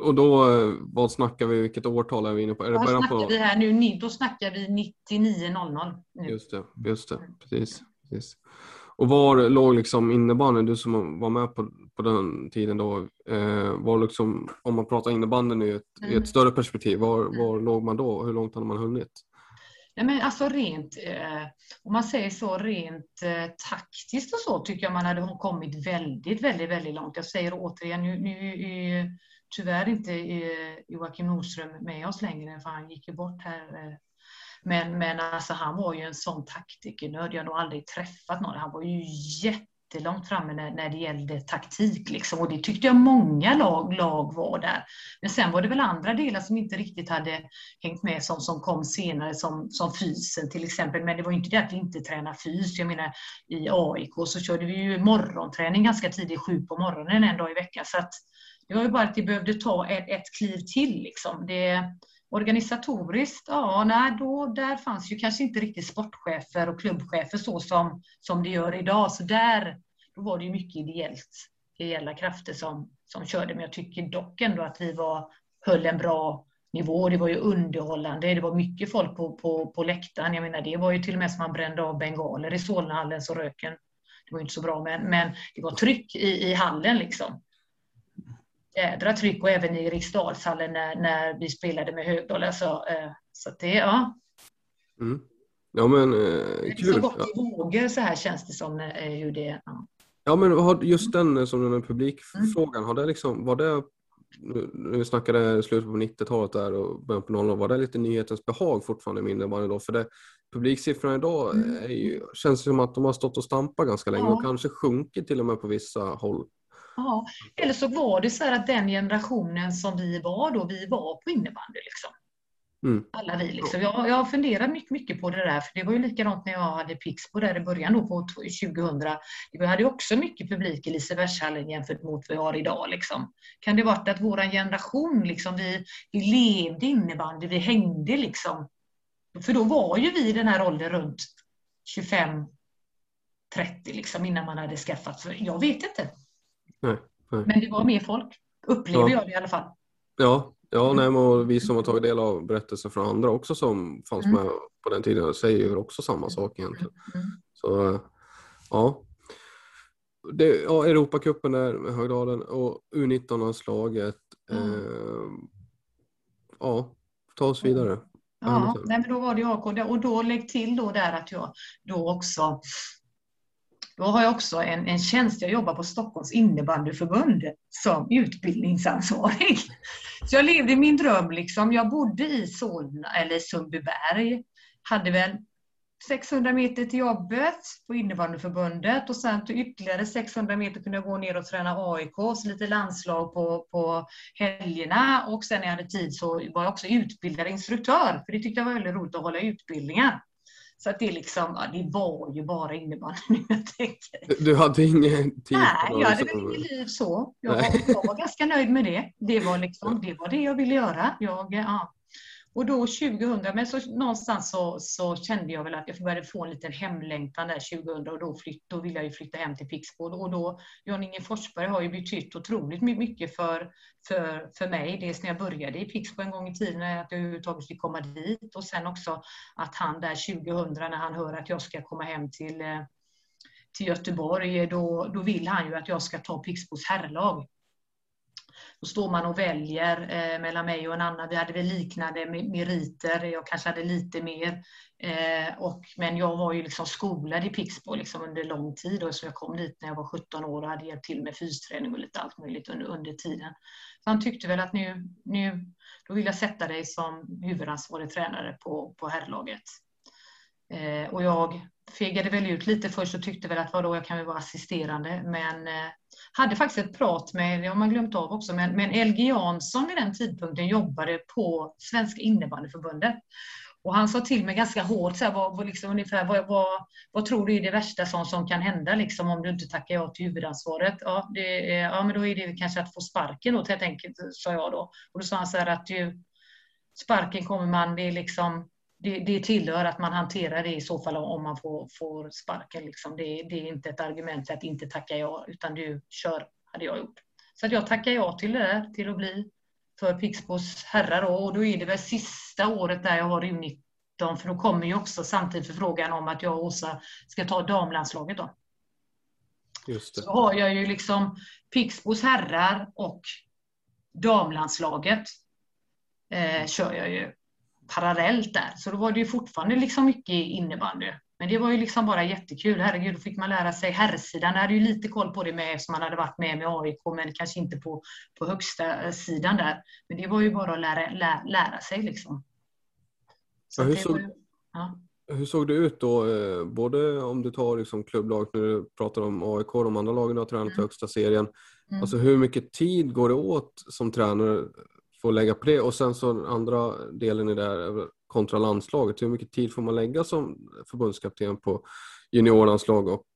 Och då, vad snackar vi, vilket årtal är vi inne på? Är det början på... vi här nu? Då snackar vi 99.00. Just det, just det, precis. precis. Och var låg liksom innebandyn, du som var med på, på den tiden då, eh, var liksom, om man pratar innebandyn i ett, mm. i ett större perspektiv, var, var mm. låg man då? Hur långt hade man hunnit? Ja, men alltså rent, eh, om man säger så, rent eh, taktiskt och så tycker jag man hade kommit väldigt, väldigt, väldigt långt. Jag säger återigen, nu, nu tyvärr inte eh, Joakim Nordström med oss längre, för han gick ju bort här. Eh. Men, men alltså, han var ju en sån taktikernörd. Jag har nog aldrig träffat någon. Han var ju jättelångt framme när, när det gällde taktik. Liksom. Och det tyckte jag många lag, lag var där. Men sen var det väl andra delar som inte riktigt hade hängt med som, som kom senare, som, som fysen till exempel. Men det var inte det att vi inte tränade fys. Jag menar, i AIK så körde vi ju morgonträning ganska tidigt, sju på morgonen en dag i veckan. Så att det var ju bara att det behövde ta ett, ett kliv till. Liksom. Det, Organisatoriskt, ja, nej, då, där fanns ju kanske inte riktigt sportchefer och klubbchefer så som, som det gör idag. Så där då var det ju mycket ideellt, ideella krafter som, som körde. Men jag tycker dock ändå att vi var, höll en bra nivå. Det var ju underhållande. Det var mycket folk på, på, på läktaren. Jag menar, det var ju till och med som man brände av bengaler i Solnahallen så röken. Det var ju inte så bra, men, men det var tryck i, i hallen liksom jädra tryck och även i Riksdalshallen när, när vi spelade med Högdal. Alltså, eh, så det, ja. Mm. Ja men eh, kul. Så gått i vågor så här känns det som eh, hur det ja. ja men har just den eh, som den här publikfrågan, mm. har det liksom, var det nu snackade slutet på 90-talet där och början på 00 var det lite nyhetens behag fortfarande mindre än varje dag? För det, publiksiffrorna idag mm. är ju, känns som att de har stått och stampat ganska länge ja. och kanske sjunkit till och med på vissa håll. Ja. Eller så var det så här att den generationen som vi var då, vi var på innebandy. Liksom. Mm. Alla vi. Liksom. Jag, jag har funderat mycket, mycket på det där, för det var ju likadant när jag hade Pixbo där i början då på 2000. Vi hade också mycket publik i Lisebergshallen jämfört mot vad vi har idag. Liksom. Kan det varit att vår generation, liksom, vi, vi levde innebandy, vi hängde liksom. För då var ju vi i den här åldern runt 25 30 liksom innan man hade skaffat. Jag vet inte. Nej, nej. Men det var mer folk, upplever ja. jag det i alla fall. Ja, ja nej, men vi som har tagit del av berättelser från andra också som fanns mm. med på den tiden säger ju också samma sak egentligen. Mm. Så ja. Det, ja, Europacupen där med Högdalen och U19-landslaget. Mm. Eh, ja, ta oss vidare. Ja, nej, men då var det AK och då lägg till då där att jag då också då har jag också en, en tjänst, jag jobbar på Stockholms innebandyförbund som utbildningsansvarig. Så jag levde min dröm. Liksom. Jag bodde i Solna, eller Sundbyberg, hade väl 600 meter till jobbet på innebandyförbundet och sen till ytterligare 600 meter kunde jag gå ner och träna AIK, så lite landslag på, på helgerna och sen när jag hade tid så var jag också utbildad instruktör, för det tyckte jag var väldigt roligt att hålla utbildningar. Så att det, liksom, ja, det var ju bara innebandy nu jag tänker. Du hade ingen tid? Nej, jag hade väl inget liv så. Jag var, jag var, ganska nöjd med det. Det var, liksom, det var det jag ville göra. Jag, ja. Och då 2000, men så någonstans så, så kände jag väl att jag började få en liten hemlängtan där 2000 och då, flytt, då ville jag ju flytta hem till Pixbo. Och då, Jan-Inge Forsberg har ju betytt otroligt mycket för, för, för mig. Dels när jag började i Pixbo en gång i tiden, att jag överhuvudtaget fick komma dit och sen också att han där 2000 när han hör att jag ska komma hem till, eh, till Göteborg, då, då vill han ju att jag ska ta Pixbos herrlag. Då står man och väljer eh, mellan mig och en annan. Vi hade väl liknande meriter. Jag kanske hade lite mer. Eh, och, men jag var ju liksom skolad i Pixbo liksom under lång tid. Och så jag kom dit när jag var 17 år och hade hjälpt till med fysträning och lite allt möjligt under, under tiden. Så han tyckte väl att nu, nu då vill jag sätta dig som huvudansvarig tränare på, på herrlaget. Eh, och jag fegade väl ut lite först och tyckte väl att vadå, jag kan väl vara assisterande. Men eh, hade faktiskt ett prat med, det har man glömt av också, men, men LG Jansson vid den tidpunkten jobbade på Svenska innebandyförbundet. Och han sa till mig ganska hårt, så här, vad, vad, liksom, ungefär, vad, vad, vad, tror du är det värsta som, som kan hända liksom, om du inte tackar ja till huvudansvaret? Ja, det, ja, men då är det kanske att få sparken då, helt enkelt, sa jag då. Och då sa han så här att du, sparken kommer man, det är liksom, det, det tillhör att man hanterar det i så fall om man får, får sparken. Liksom. Det, det, är inte ett argument för att inte tacka ja, utan du kör, hade jag gjort. Så att jag tackar ja till det där, till att bli för Pixbos herrar. Då. Och då är det väl sista året där jag har U19, för då kommer ju också samtidigt förfrågan om att jag och Åsa ska ta damlandslaget. Då. Just det. Så har jag ju liksom Pixbos herrar och damlandslaget eh, kör jag ju parallellt där. Så då var det ju fortfarande liksom mycket innebandy. Men det var ju liksom bara jättekul. Herregud, då fick man lära sig herrsidan. Jag hade ju lite koll på det med eftersom man hade varit med med AIK, men kanske inte på, på högsta eh, sidan där. Men det var ju bara att lära, lära, lära sig liksom. Ja, hur, såg, ju, ja. hur såg det ut då, eh, både om du tar liksom klubblag, när du pratar om AIK, de andra lagen du har tränat mm. högsta serien. Mm. Alltså hur mycket tid går det åt som tränare att lägga på det? Och sen så andra delen i det här kontra landslaget, hur mycket tid får man lägga som förbundskapten på juniorlandslag och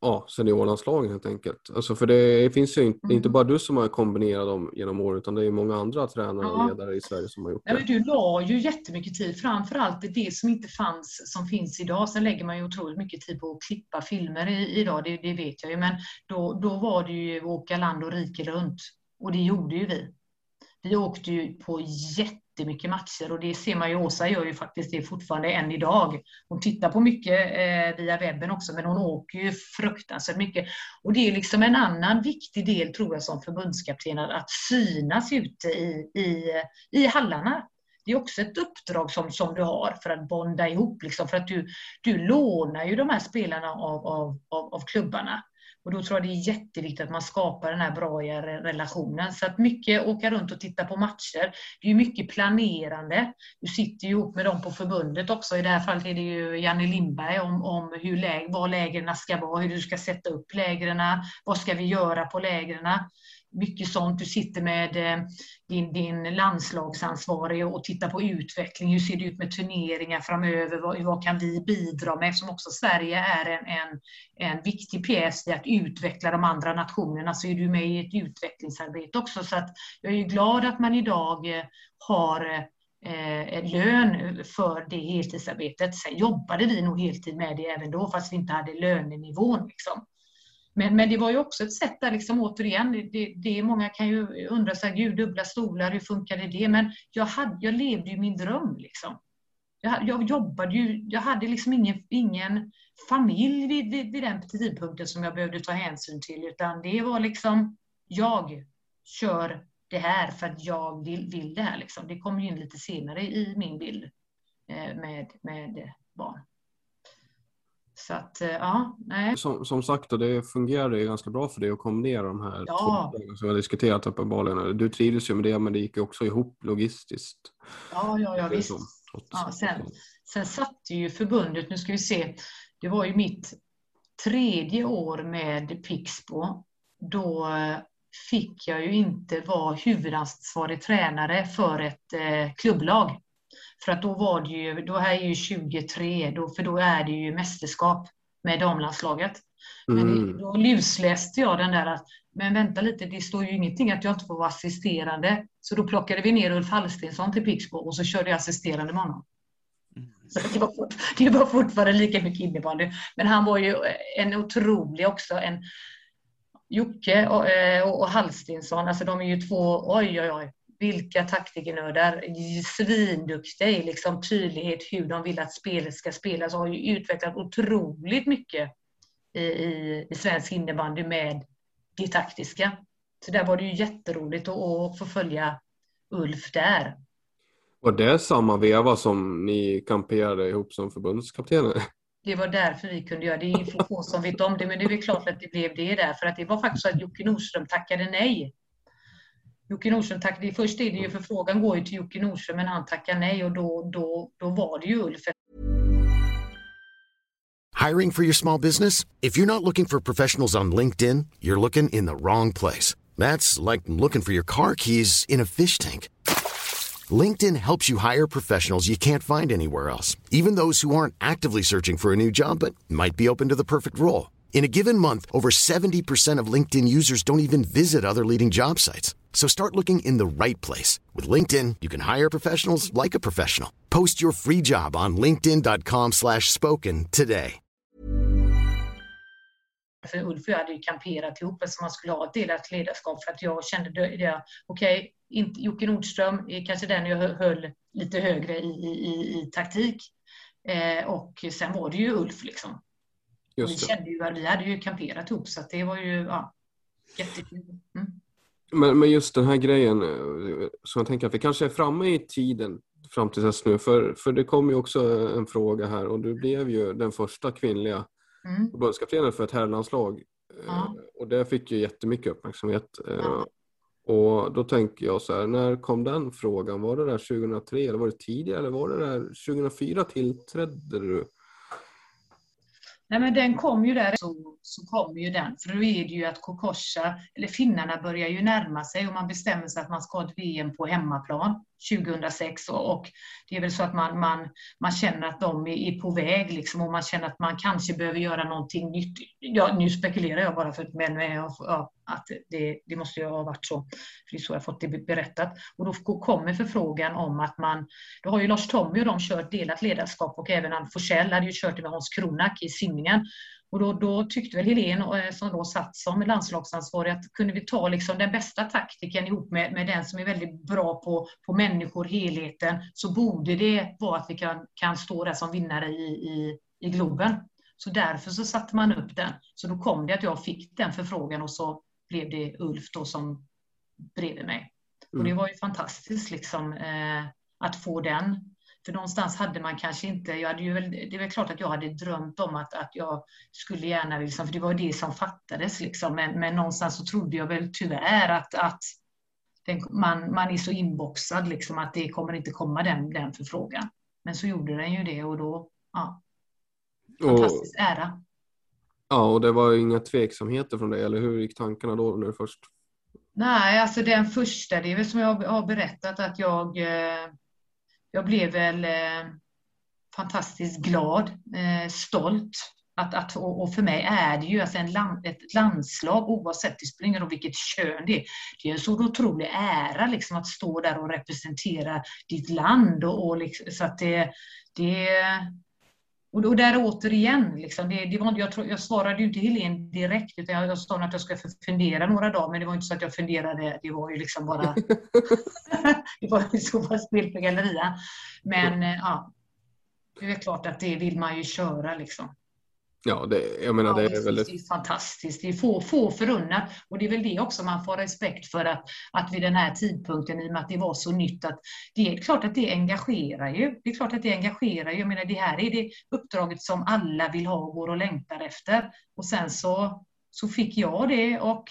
ja, seniorlandslagen helt enkelt. Alltså för det finns ju inte, mm. inte bara du som har kombinerat dem genom åren utan det är många andra tränare och ledare i Sverige som har gjort det. Ja, du la ju jättemycket tid, framförallt det, det som inte fanns som finns idag. Sen lägger man ju otroligt mycket tid på att klippa filmer idag, det, det vet jag ju. Men då, då var det ju åka land och rike runt och det gjorde ju vi. Vi åkte ju på jättemycket matcher och det ser man ju, Åsa gör ju faktiskt det fortfarande än idag. Hon tittar på mycket eh, via webben också, men hon åker ju fruktansvärt mycket. Och det är liksom en annan viktig del, tror jag, som förbundskapten, att synas ute i, i, i hallarna. Det är också ett uppdrag som, som du har för att bonda ihop, liksom, för att du, du lånar ju de här spelarna av, av, av, av klubbarna. Och då tror jag det är jätteviktigt att man skapar den här bra relationen. Så att mycket åka runt och titta på matcher. Det är mycket planerande. Du sitter ju ihop med dem på förbundet också. I det här fallet är det ju Janne Lindberg om, om hur läg, var lägren ska vara, hur du ska sätta upp lägren, vad ska vi göra på lägren mycket sånt. Du sitter med eh, din, din landslagsansvarige och tittar på utveckling. Hur ser det ut med turneringar framöver? Vad, vad kan vi bidra med? Eftersom också Sverige är en, en, en viktig pjäs i att utveckla de andra nationerna så är du med i ett utvecklingsarbete också. Så att jag är glad att man idag eh, har eh, lön för det heltidsarbetet. Sen jobbade vi nog heltid med det även då, fast vi inte hade lönenivån. Liksom. Men, men det var ju också ett sätt där, liksom, återigen, det, det, många kan ju undra, så här, gud, dubbla stolar, hur funkade det? Men jag, hade, jag levde ju min dröm. Liksom. Jag, jag jobbade ju, jag hade liksom ingen, ingen familj vid, vid, vid den tidpunkten som jag behövde ta hänsyn till, utan det var liksom, jag kör det här för att jag vill, vill det här. Liksom. Det kommer in lite senare i min bild eh, med, med barn. Så att, eh, ja, nej. Som, som sagt, det fungerade ju ganska bra för dig att kombinera de här ja. två som vi har diskuterat uppenbarligen. Du trivdes ju med det, men det gick ju också ihop logistiskt. Ja, ja, ja visst. Ja, sen, sen satte ju förbundet, nu ska vi se, det var ju mitt tredje år med Pixbo. Då eh, fick jag ju inte vara huvudansvarig tränare för ett eh, klubblag. För att då var det ju, då är ju 23, då, för då är det ju mästerskap med damlandslaget. Men mm. då lusläste jag den där att, men vänta lite, det står ju ingenting att jag inte får vara assisterande. Så då plockade vi ner Ulf Hallstensson till Pixbo och så körde jag assisterande med honom. Mm. Så det var, fort, det var fortfarande lika mycket innebandy. Men han var ju en otrolig också, en Jocke och, eh, och, och Hallstensson, alltså de är ju två, oj oj oj, vilka taktikernördar, svinduktiga i liksom tydlighet hur de vill att spelet ska spelas och har ju utvecklat otroligt mycket i, i, i svensk innebandy med det taktiska. Så där var det ju jätteroligt att, att få följa Ulf där. Var det samma veva som ni kamperade ihop som förbundskaptener? Det var därför vi kunde göra det. Det är få som vet om det, men det är klart att det blev det där. För att det var faktiskt så att Jocke Nordström tackade nej Jocke Nordström tackade, först är det ju för frågan går ju till Jocke Nordström men han tackar nej och då, då, då var det ju Ulf. Hiring for your small business? If you're not looking for professionals on LinkedIn, you're looking in the wrong place. That's like looking for your car keys in a fish tank. LinkedIn helps you hire professionals you can't find anywhere else, even those who aren't actively searching for a new job but might be open to the perfect role. In a given month, over 70% of LinkedIn users don't even visit other leading job sites. So start looking in the right place. With LinkedIn, you can hire professionals like a professional. Post your free job on linkedin.com slash spoken today. För Ulf och jag hade ju kamperat ihop eftersom man skulle ha ett delat ledarskap för att jag kände det, okej, okay, Jocke Nordström är kanske den jag höll lite högre i, i, i taktik. Eh, och sen var det ju Ulf liksom. Just vi, kände ju, vi hade ju kamperat ihop så det var ju ja, jättekul. Mm. Men, men just den här grejen, eh, så jag tänker att vi kanske är framme i tiden fram till dess nu, för, för det kom ju också en fråga här och du blev ju den första kvinnliga mm. förbundskaptenen för ett herrlandslag. Eh, ja. Och det fick ju jättemycket uppmärksamhet. Eh, ja. Och då tänker jag så här, när kom den frågan? Var det där 2003 eller var det tidigare? Eller var det där 2004 tillträdde du? Nej, men den kom ju där, så, så kom ju den. För då är det ju att Kokosha, eller finnarna börjar ju närma sig och man bestämmer sig att man ska ha ett VM på hemmaplan 2006. Och, och det är väl så att man, man, man känner att de är, är på väg liksom, och man känner att man kanske behöver göra någonting nytt. Ja, nu spekulerar jag bara, för, men ja, att det, det måste ju ha varit så. För det är så jag fått det berättat. Och då kommer förfrågan om att man, då har ju Lars Tommy och de kört delat ledarskap och även Ann Forsell hade ju kört det med Hans Kronak i simningen. Och då, då tyckte väl Helene, eh, som då satt som landslagsansvarig, att kunde vi ta liksom den bästa taktiken ihop med, med den som är väldigt bra på, på människor, helheten, så borde det vara att vi kan, kan stå där som vinnare i, i, i Globen. Så därför så satte man upp den. Så då kom det att jag fick den förfrågan och så blev det Ulf då som bredvid mig. Och det mm. var ju fantastiskt liksom, eh, att få den. För någonstans hade man kanske inte, jag hade ju det är väl klart att jag hade drömt om att, att jag skulle gärna, liksom, för det var det som fattades, liksom, men, men någonstans så trodde jag väl tyvärr att, att den, man, man är så inboxad liksom, att det kommer inte komma den, den förfrågan. Men så gjorde den ju det och då, ja, fantastisk och, ära. Ja, och det var inga tveksamheter från dig, eller hur gick tankarna då när du först? Nej, alltså den första, det är väl som jag har berättat att jag, eh, jag blev väl eh, fantastiskt glad, eh, stolt. Att, att, och för mig är det ju alltså en land, ett landslag, oavsett det spelar ingen roll vilket kön det är. Det är en så otrolig ära liksom, att stå där och representera ditt land. Och, och liksom, så att det, det, och, där återigen, liksom, det, det var, jag, tror, jag svarade ju inte Helene direkt, utan jag, jag sa att jag ska fundera några dagar, men det var inte så att jag funderade, det var ju liksom bara... det var ju så bara spel för galleria. Men ja, det är klart att det vill man ju köra liksom. Ja, det, jag menar det är väldigt... Det är fantastiskt. Det är få, få förunnat. Och det är väl det också man får respekt för att, att vid den här tidpunkten, i och med att det var så nytt, att det är klart att det engagerar ju. Det är klart att det engagerar ju. Jag menar, det här är det uppdraget som alla vill ha och går och längtar efter. Och sen så, så fick jag det och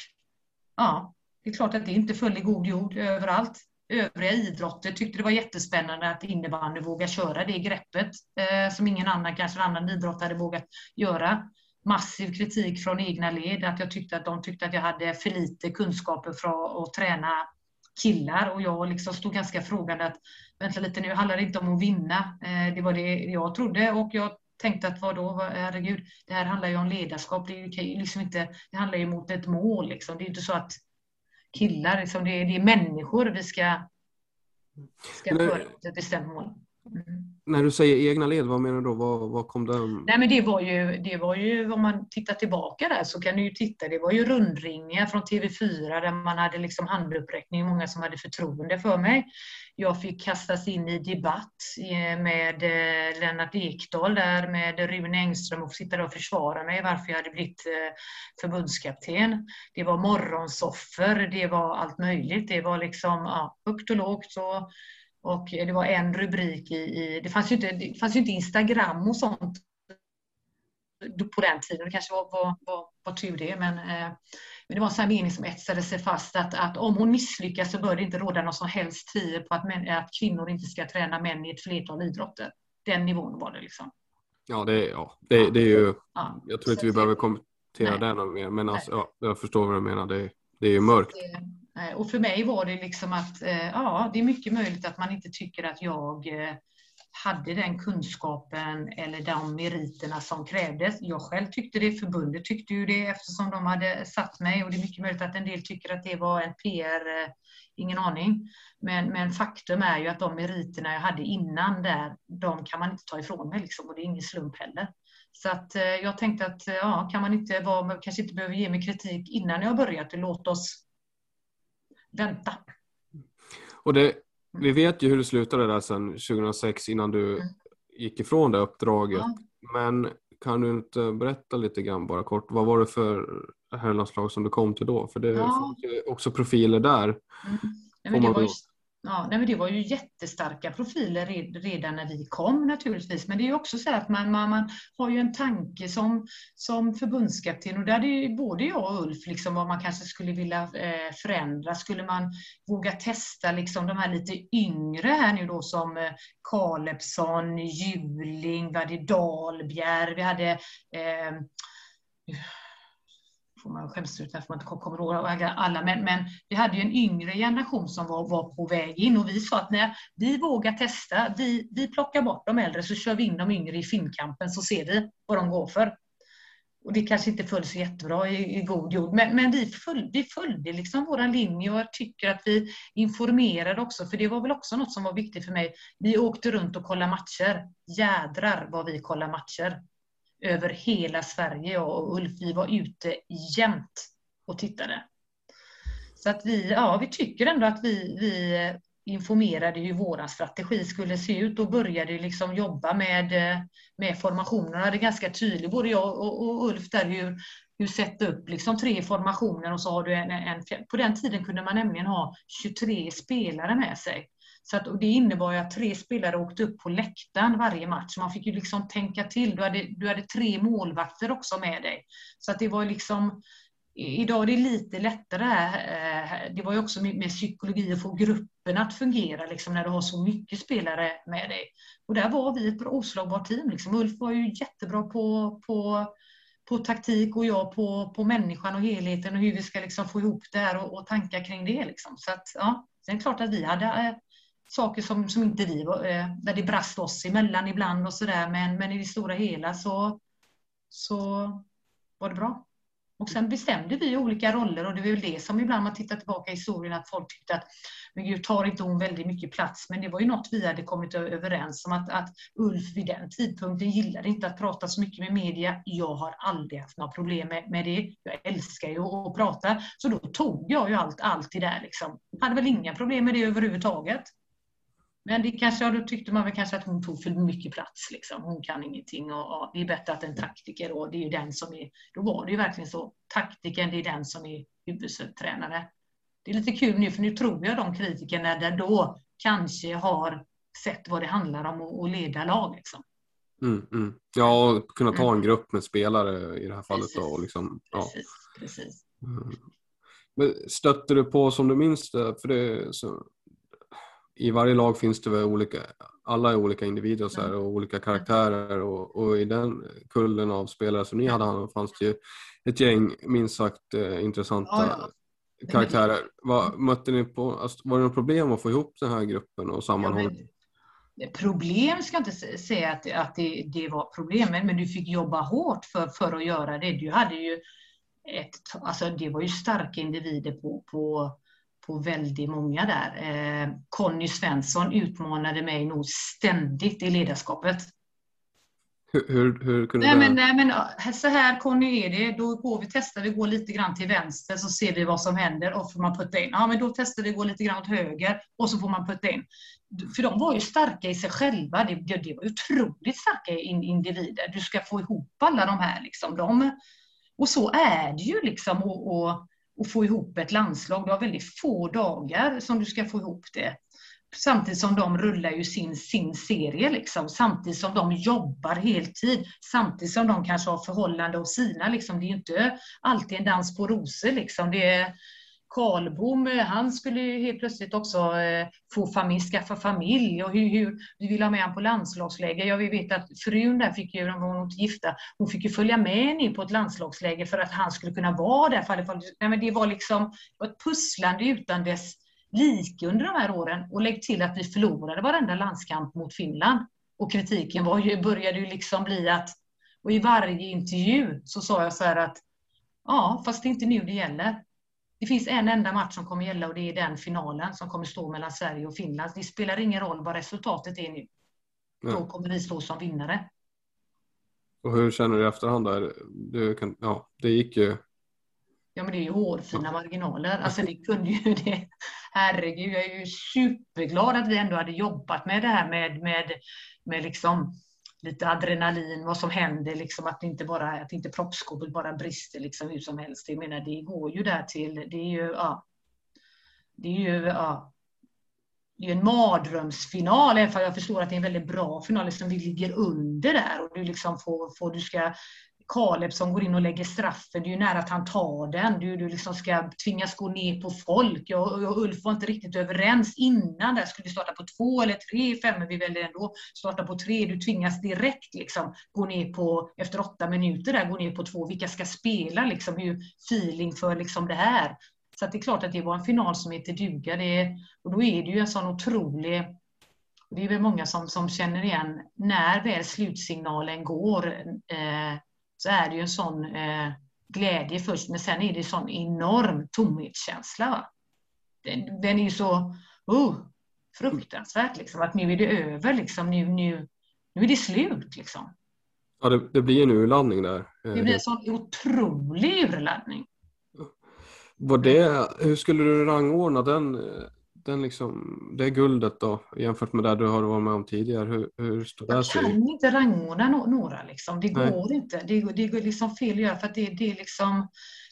ja, det är klart att det inte föll i god jord överallt övriga idrotter tyckte det var jättespännande att innebandy vågar köra det greppet eh, som ingen annan, kanske en annan idrott hade vågat göra. Massiv kritik från egna led, att jag tyckte att de tyckte att jag hade för lite kunskaper för att träna killar och jag liksom stod ganska frågande att vänta lite nu handlar det inte om att vinna. Eh, det var det jag trodde och jag tänkte att vadå, herregud, det här handlar ju om ledarskap. Det, är liksom inte, det handlar ju mot ett mål. Liksom. Det är inte så att killar. Liksom det, är, det är människor vi ska, ska föra ett bestämt mål. Mm. När du säger egna led, vad menar du då? Vad, vad kom det? Nej, men det var ju, det var ju, om man tittar tillbaka där så kan du ju titta, det var ju rundringningar från TV4 där man hade liksom handuppräckning, många som hade förtroende för mig. Jag fick kastas in i debatt eh, med eh, Lennart Ekdal där med Rune Engström och sitta där och försvara mig varför jag hade blivit eh, förbundskapten. Det var morgonsoffer, det var allt möjligt. Det var liksom ja, högt och lågt. Och, och det var en rubrik i, i det, fanns ju inte, det fanns inte Instagram och sånt på den tiden. Det kanske var, var, var, var tur det, men, eh, men det var en sån mening som etsade sig fast att, att om hon misslyckas så bör det inte råda någon som helst tvivel på att, män, att kvinnor inte ska träna män i ett flertal idrotter. Den nivån var det liksom. Ja, det, ja, det, det är ju, ja. jag tror inte vi behöver kommentera det något mer, men alltså, ja, jag förstår vad du menar. Det, det är ju mörkt. Eh, Eh, och för mig var det liksom att, eh, ja, det är mycket möjligt att man inte tycker att jag eh, hade den kunskapen eller de meriterna som krävdes. Jag själv tyckte det, förbundet tyckte ju det eftersom de hade satt mig och det är mycket möjligt att en del tycker att det var en PR, ingen aning. Men, men faktum är ju att de meriterna jag hade innan där, de kan man inte ta ifrån mig liksom, och det är ingen slump heller. Så att jag tänkte att ja, kan man inte vara, kanske inte behöver ge mig kritik innan jag har börjat, låt oss vänta. Och det, vi vet ju hur det slutade där sen 2006 innan du mm. gick ifrån det uppdraget. Ja. Men kan du inte berätta lite grann bara kort, vad var det för herrlandslag som du kom till då? För det ja. fanns ju också profiler där. Mm. Ja, det, var ju, Ja, nej, men det var ju jättestarka profiler redan när vi kom naturligtvis. Men det är också så att man, man, man har ju en tanke som, som förbundskapten och där är ju både jag och Ulf liksom vad man kanske skulle vilja eh, förändra. Skulle man våga testa liksom de här lite yngre här nu då som eh, Kalebsson, Juling, vi hade Dahlbjer, vi hade eh, får man skäms ut därför man inte kommer ihåg alla, men, men vi hade ju en yngre generation som var, var på väg in och vi sa att nej, vi vågar testa, vi, vi plockar bort de äldre så kör vi in de yngre i Finnkampen så ser vi vad de går för. Och det kanske inte föll så jättebra i, i god jord, men, men vi, följde, vi följde liksom vår linje och jag tycker att vi informerade också, för det var väl också något som var viktigt för mig. Vi åkte runt och kollade matcher. Jädrar vad vi kollade matcher över hela Sverige jag och Ulf, vi var ute jämt och tittade. Så att vi, ja, vi tycker ändå att vi, vi eh, informerade hur vår strategi skulle se ut och började liksom jobba med, eh, med formationerna. Det är ganska tydligt, både jag och, och Ulf, där hur, hur sätta upp liksom tre formationer och så har du en, en, På den tiden kunde man nämligen ha 23 spelare med sig. Så att, det innebar ju att tre spelare åkte upp på läktaren varje match. Man fick ju liksom tänka till. Du hade, du hade tre målvakter också med dig. Så att det var liksom Idag är det lite lättare. Eh, det var ju också med psykologi att få gruppen att fungera liksom, när du har så mycket spelare med dig. Och där var vi ett oslagbart team. Liksom. Ulf var ju jättebra på, på, på taktik och jag på, på människan och helheten och hur vi ska liksom få ihop det här och, och tankar kring det. Liksom. Så att, ja, sen är det klart att vi hade eh, saker som, som inte vi, eh, där det brast oss emellan ibland och sådär. Men, men i det stora hela så, så var det bra. Och sen bestämde vi olika roller och det var väl det som ibland man tittar tillbaka i historien att folk tyckte att men gud, tar inte hon väldigt mycket plats? Men det var ju något vi hade kommit överens om att, att Ulf vid den tidpunkten gillade inte att prata så mycket med media. Jag har aldrig haft några problem med, med det. Jag älskar ju att, att prata. Så då tog jag ju allt, allt det där liksom. Hade väl inga problem med det överhuvudtaget. Men det kanske, då tyckte man väl kanske att hon tog för mycket plats. Liksom. Hon kan ingenting och, och det är bättre att en taktiker och det är ju den som är, då var det ju verkligen så. Taktiken, det är den som är huvudtränare. Det är lite kul nu, för nu tror jag de kritikerna där då kanske har sett vad det handlar om att leda lag. Liksom. Mm, mm. Ja, och kunna ta en mm. grupp med spelare i det här fallet. Precis. Då, och liksom, ja. precis, precis. Mm. Men stötte du på, som du minns det, för det, så, i varje lag finns det väl olika, alla är olika individer och, så här, och olika karaktärer och, och, i den kullen av spelare som ni hade fanns det ju ett gäng minst sagt eh, intressanta ja, ja. karaktärer. Vad, mötte ni på, alltså, var det något problem att få ihop den här gruppen och sammanhållet? Ja, problem ska jag inte säga att, att det, det var problem, men du fick jobba hårt för, för att göra det. Du hade ju ett, alltså det var ju starka individer på, på på väldigt många där. Eh, Conny Svensson utmanade mig nog ständigt i ledarskapet. Hur, hur, hur kunde nej, men, nej, men så här Conny är det. Då går vi testar vi går lite grann till vänster så ser vi vad som händer och får man putta in. Ja, men då testar vi gå lite grann åt höger och så får man putta in. För de var ju starka i sig själva. Det, det var otroligt starka individer. Du ska få ihop alla de här liksom. De, och så är det ju liksom. och, och och få ihop ett landslag. Du har väldigt få dagar som du ska få ihop det. Samtidigt som de rullar ju sin, sin serie, liksom. samtidigt som de jobbar heltid, samtidigt som de kanske har förhållande och sina. Liksom. Det är ju inte alltid en dans på rosor. Liksom. Det är, Karlbom, eh, han skulle ju helt plötsligt också eh, få familj, skaffa familj och hur, hur vi vill ha med honom på landslagsläger. Jag vet att frun där fick ju, de var gifta, hon fick ju följa med ner på ett landslagsläger för att han skulle kunna vara där. För nej, men det var liksom ett pusslande utan dess like under de här åren och lägg till att vi förlorade varenda landskamp mot Finland. Och kritiken var ju, började ju liksom bli att, och i varje intervju så sa jag så här att ja, fast det är inte nu det gäller. Det finns en enda match som kommer gälla och det är den finalen som kommer stå mellan Sverige och Finland. Det spelar ingen roll vad resultatet är nu. Ja. Då kommer vi stå som vinnare. Och hur känner du i efterhand där? Du kan, ja, det gick ju. Ja, men det är ju hårfina marginaler. Alltså det kunde ju det. Herregud, jag är ju superglad att vi ändå hade jobbat med det här med, med, med liksom lite adrenalin, vad som händer, liksom, att inte bara att inte proppskåpet bara brister liksom, hur som helst. Jag menar, det går ju där till, det är ju, ja, det är ju, ja, det är en mardrömsfinal, även om jag förstår att det är en väldigt bra final, liksom vi ligger under där och du liksom får, får du ska Kaleb som går in och lägger straffen, det är ju nära att han tar den. Du, du liksom ska tvingas gå ner på folk. Jag, och Ulf var inte riktigt överens innan. Där skulle vi starta på två eller tre femmor. Vi väljer ändå starta på tre. Du tvingas direkt liksom gå ner på, efter åtta minuter, där, gå ner på två. Vilka ska spela? Liksom, hur feeling för liksom det här. Så det är klart att det var en final som heter duga. Det, och då är det ju en sån otrolig det är väl många som, som känner igen när väl slutsignalen går. Eh, så är det ju en sån eh, glädje först, men sen är det en sån enorm tomhetskänsla. Va? Den, den är ju så uh, fruktansvärt, liksom, att nu är det över, liksom, nu, nu, nu är det slut. Liksom. Ja, det, det blir en urladdning där. Det blir en sån otrolig urladdning. Var det, hur skulle du rangordna den den liksom, det guldet då jämfört med det du har varit med om tidigare? Hur, hur står det sig? Jag kan inte rangordna några. Liksom. Det Nej. går inte. Det, det går liksom fel att göra för att det, det är liksom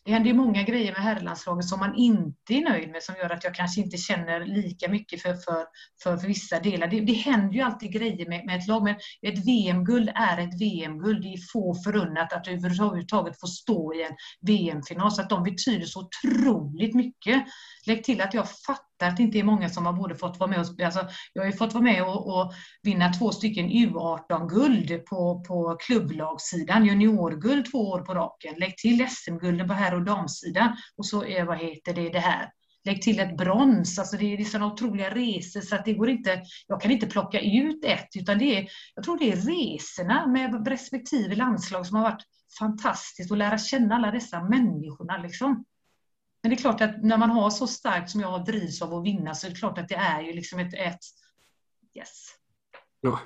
det händer ju många grejer med herrlandslaget som man inte är nöjd med som gör att jag kanske inte känner lika mycket för, för, för, för vissa delar. Det, det händer ju alltid grejer med, med ett lag, men ett VM-guld är ett VM-guld. Det är få förunnat att överhuvudtaget få stå i en VM-final, så att de betyder så otroligt mycket. Lägg till att jag fattar att det inte är många som har både fått vara med och alltså, Jag har ju fått vara med och, och vinna två stycken U18-guld på, på klubblagssidan, juniorguld två år på raken. Lägg till SM-gulden på herr och damsidan och så är, vad heter det, det här. Lägg till ett brons, alltså det är, sådana otroliga resor så att det går inte, jag kan inte plocka ut ett utan det är, jag tror det är resorna med respektive landslag som har varit fantastiskt att lära känna alla dessa människorna liksom. Men det är klart att när man har så starkt som jag drivs av att vinna så är det klart att det är ju liksom ett, ett yes. Ja.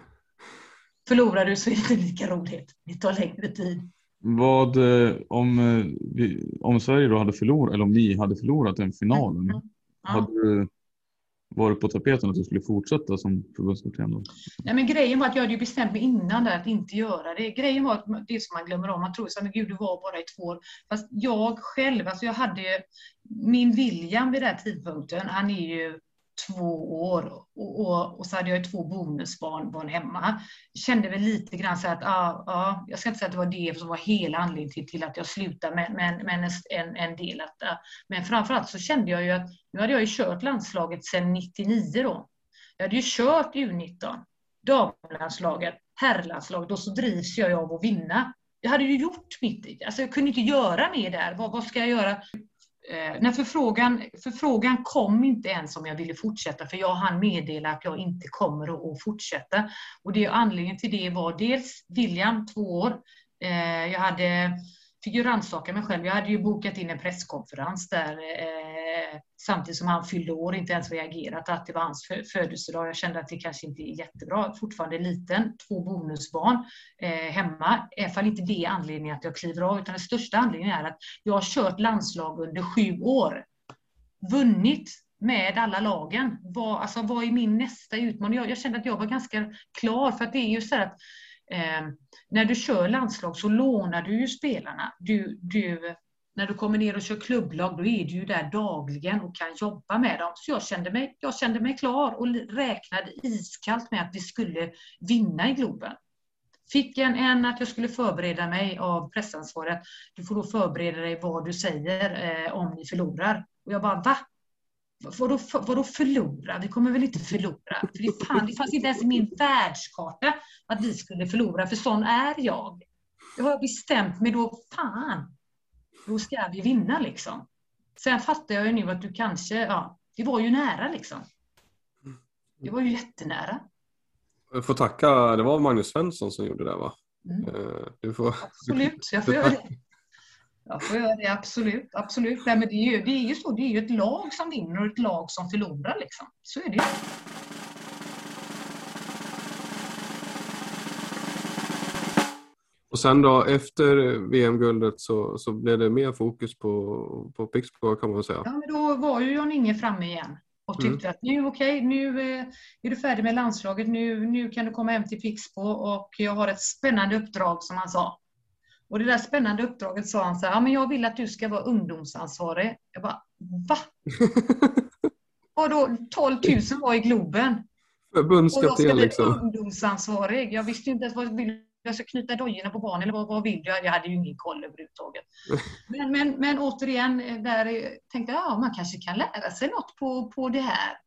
Förlorar du så är det inte lika roligt. Det tar längre tid. Vad eh, om, eh, om Sverige då hade förlorat, eller om ni hade förlorat den finalen, mm. Ja. hade var det på tapeten att du skulle fortsätta som förbundskapten? Då? Nej, men grejen var att jag hade ju bestämt mig innan där att inte göra det. Grejen var att det som man glömmer om, man tror så men gud, du var bara i två år. Fast jag själv, alltså jag hade min William vid den tidpunkten, han är ju två år och, och, och, så hade jag två bonusbarn barn hemma. Kände väl lite grann så att, ja, ja, jag ska inte säga att det var det som var hela anledningen till, till att jag slutade, men, men, men en, en del att, ah. Men framförallt så kände jag ju att, nu hade jag ju kört landslaget sedan 99 då. Jag hade ju kört U19, damlandslaget, herrlandslaget och så drivs jag av att vinna. Jag hade ju gjort mitt, alltså jag kunde inte göra mer där. Vad, vad ska jag göra? Eh, när förfrågan, förfrågan kom inte ens om jag ville fortsätta, för jag hann meddela att jag inte kommer att, att fortsätta. Och det, anledningen till det var dels William, två år. Eh, jag hade fick ju rannsaka mig själv. Jag hade ju bokat in en presskonferens där eh, samtidigt som han fyllde år, inte ens reagerat att det var hans födelsedag. Jag kände att det kanske inte är jättebra. Fortfarande liten, två bonusbarn eh, hemma. I alla fall inte det anledningen att jag kliver av, utan den största anledningen är att jag har kört landslag under sju år. Vunnit med alla lagen. Vad, alltså, vad är min nästa utmaning? Jag, jag kände att jag var ganska klar, för att det är ju så att eh, när du kör landslag så lånar du ju spelarna. Du, du, när du kommer ner och kör klubblag, då är du ju där dagligen och kan jobba med dem. Så jag kände mig, jag kände mig klar och räknade iskallt med att vi skulle vinna i Globen. Fick en, en att jag skulle förbereda mig av pressansvaret. Du får då förbereda dig vad du säger eh, om ni förlorar. Och jag bara, va? Vadå, vadå förlora? Vi kommer väl inte förlora? För det, fan, det fanns inte ens i min världskarta att vi skulle förlora, för sån är jag. Jag har bestämt mig då, fan, då ska vi vinna liksom. Sen fattar jag ju nu att du kanske, ja, det var ju nära liksom. Det var ju jättenära. Jag får tacka, det var Magnus Svensson som gjorde det va? Mm. Eh, du får, Absolut, jag får göra det. Jag får göra det, absolut. absolut. Nej, men det, är ju, det är ju så, det är ju ett lag som vinner och ett lag som förlorar. Liksom. Så är det ju. Och sen då efter VM-guldet så, så blev det mer fokus på, på Pixbo kan man säga. Ja, men då var ju Jan-Inge framme igen och tyckte mm. att nu okej, okay, nu eh, är du färdig med landslaget, nu, nu kan du komma hem till Pixbo och jag har ett spännande uppdrag som han sa. Och det där spännande uppdraget sa han så här, ja men jag vill att du ska vara ungdomsansvarig. Jag bara, va? Och då 12 000 var i Globen. Förbundskapten liksom. Och jag ska bli ungdomsansvarig. Jag visste inte ens vad jag ska knyta dojorna på barnen eller vad, vad vill jag? Jag hade ju ingen koll överhuvudtaget. Men, men, men återigen, där tänkte jag ja, man kanske kan lära sig något på, på det här.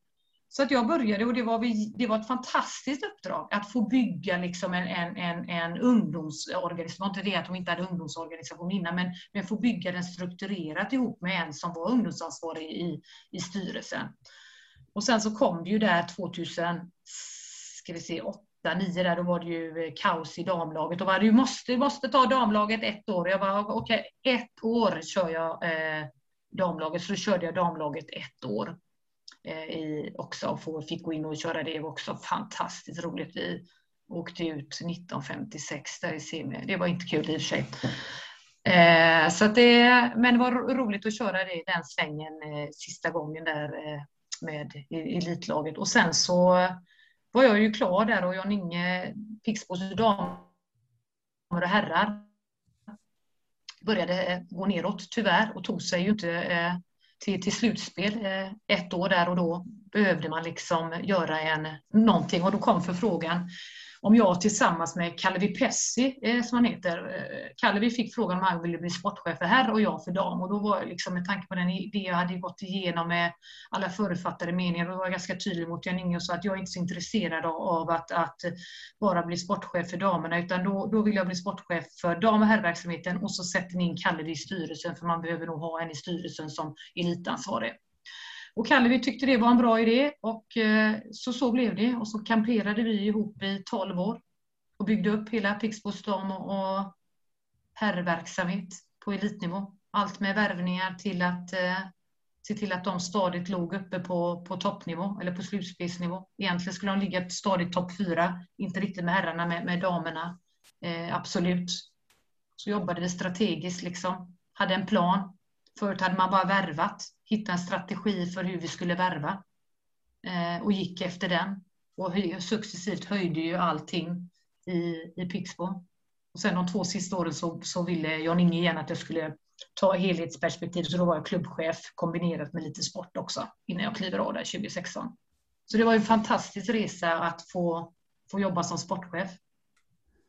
Så att jag började och det var, det var ett fantastiskt uppdrag att få bygga liksom en, en, en, en ungdomsorganisation. Inte det att de inte hade ungdomsorganisation innan, men, men få bygga den strukturerat ihop med en som var ungdomsansvarig i, i styrelsen. Och sen så kom det ju där 2000, ska vi se, 8, 9 där, då var det ju kaos i damlaget. Och var du måste, måste ta damlaget ett år. Jag var okej, okay, ett år kör jag eh, damlaget. Så då körde jag damlaget ett år Eh, i, också och fick gå in och köra det. Det var också fantastiskt roligt. Vi åkte ut 1956 där i semi. Det var inte kul i och för sig. Eh, så det, men det var roligt att köra det den svängen eh, sista gången där eh, med elitlaget. Och sen så var jag ju klar där och Jan-Inge Pixbos damer och herrar började eh, gå neråt tyvärr och tog sig ju inte eh, till, till slutspel eh, ett år där och då behövde man liksom göra en, någonting. Och då kom förfrågan om jag tillsammans med Kallevi Pessi, eh, som han heter, eh, Kallevi fick frågan om han ville bli sportchef för herr och jag för dam. Och då var jag liksom med tanke på den idé jag hade gått igenom med alla förutfattade meningar, då var jag ganska tydlig mot Jan-Inge och sa att jag är inte så intresserad av att, att bara bli sportchef för damerna, utan då, då vill jag bli sportchef för dam och herrverksamheten och så sätter ni in Kallevi i styrelsen, för man behöver nog ha en i styrelsen som elitansvarig. Och Kallevi tyckte det var en bra idé och eh, så, så blev det. Och så kamperade vi ihop i 12 år och byggde upp hela Pixbos dam och herrverksamhet på elitnivå. Allt med värvningar till att eh, se till att de stadigt låg uppe på, på toppnivå eller på slutspelsnivå. Egentligen skulle de ligga stadigt topp fyra, inte riktigt med herrarna, med, med damerna. Eh, absolut. Så jobbade vi strategiskt, liksom. hade en plan. Förut hade man bara värvat hitta en strategi för hur vi skulle värva eh, och gick efter den. Och successivt höjde ju allting i, i Pixbo. Och sen de två sista åren så, så ville Jan-Inge igen att jag skulle ta helhetsperspektiv, så då var jag klubbchef kombinerat med lite sport också innan jag kliver av där 2016. Så det var en fantastisk resa att få, få jobba som sportchef.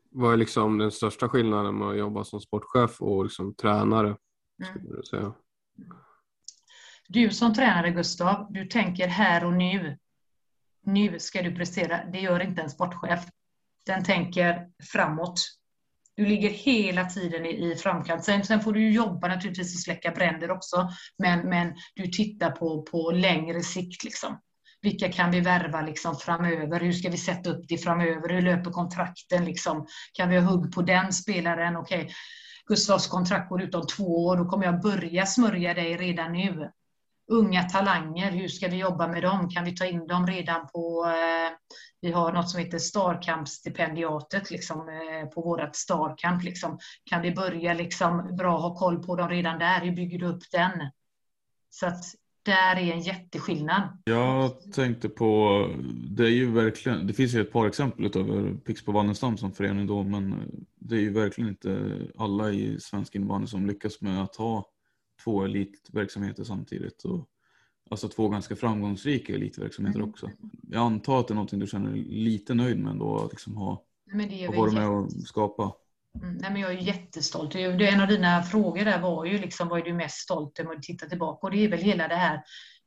Vad är liksom den största skillnaden med att jobba som sportchef och liksom tränare? Skulle mm. du säga? Du som tränare Gustav, du tänker här och nu. Nu ska du prestera. Det gör inte en sportchef. Den tänker framåt. Du ligger hela tiden i, framkant. Sen, sen, får du jobba naturligtvis och släcka bränder också. Men, men du tittar på, på längre sikt. Liksom. Vilka kan vi värva liksom framöver? Hur ska vi sätta upp det framöver? Hur löper kontrakten? Liksom? Kan vi ha hugg på den spelaren? Okej, okay. Gustavs kontrakt går ut om två år. Då kommer jag börja smörja dig redan nu unga talanger, hur ska vi jobba med dem? Kan vi ta in dem redan på, eh, vi har något som heter Starkamp-stipendiatet liksom, eh, på vårt Starkamp. Liksom. Kan vi börja liksom, bra ha koll på dem redan där? Hur bygger du upp den? Så att där är en jätteskillnad. Jag tänkte på, det är ju verkligen, det finns ju ett par exempel utöver Pixbo Wallenstam som förening då, men det är ju verkligen inte alla i svensk innebandy som lyckas med att ha två elitverksamheter samtidigt. Och, alltså två ganska framgångsrika elitverksamheter mm. också. Jag antar att det är någonting du känner lite nöjd med ändå, att liksom ha, ha varit med och skapa. Mm, nej, men jag är jättestolt. En av dina frågor där var ju liksom, vad är du mest stolt över att titta tillbaka? Och det är väl hela det här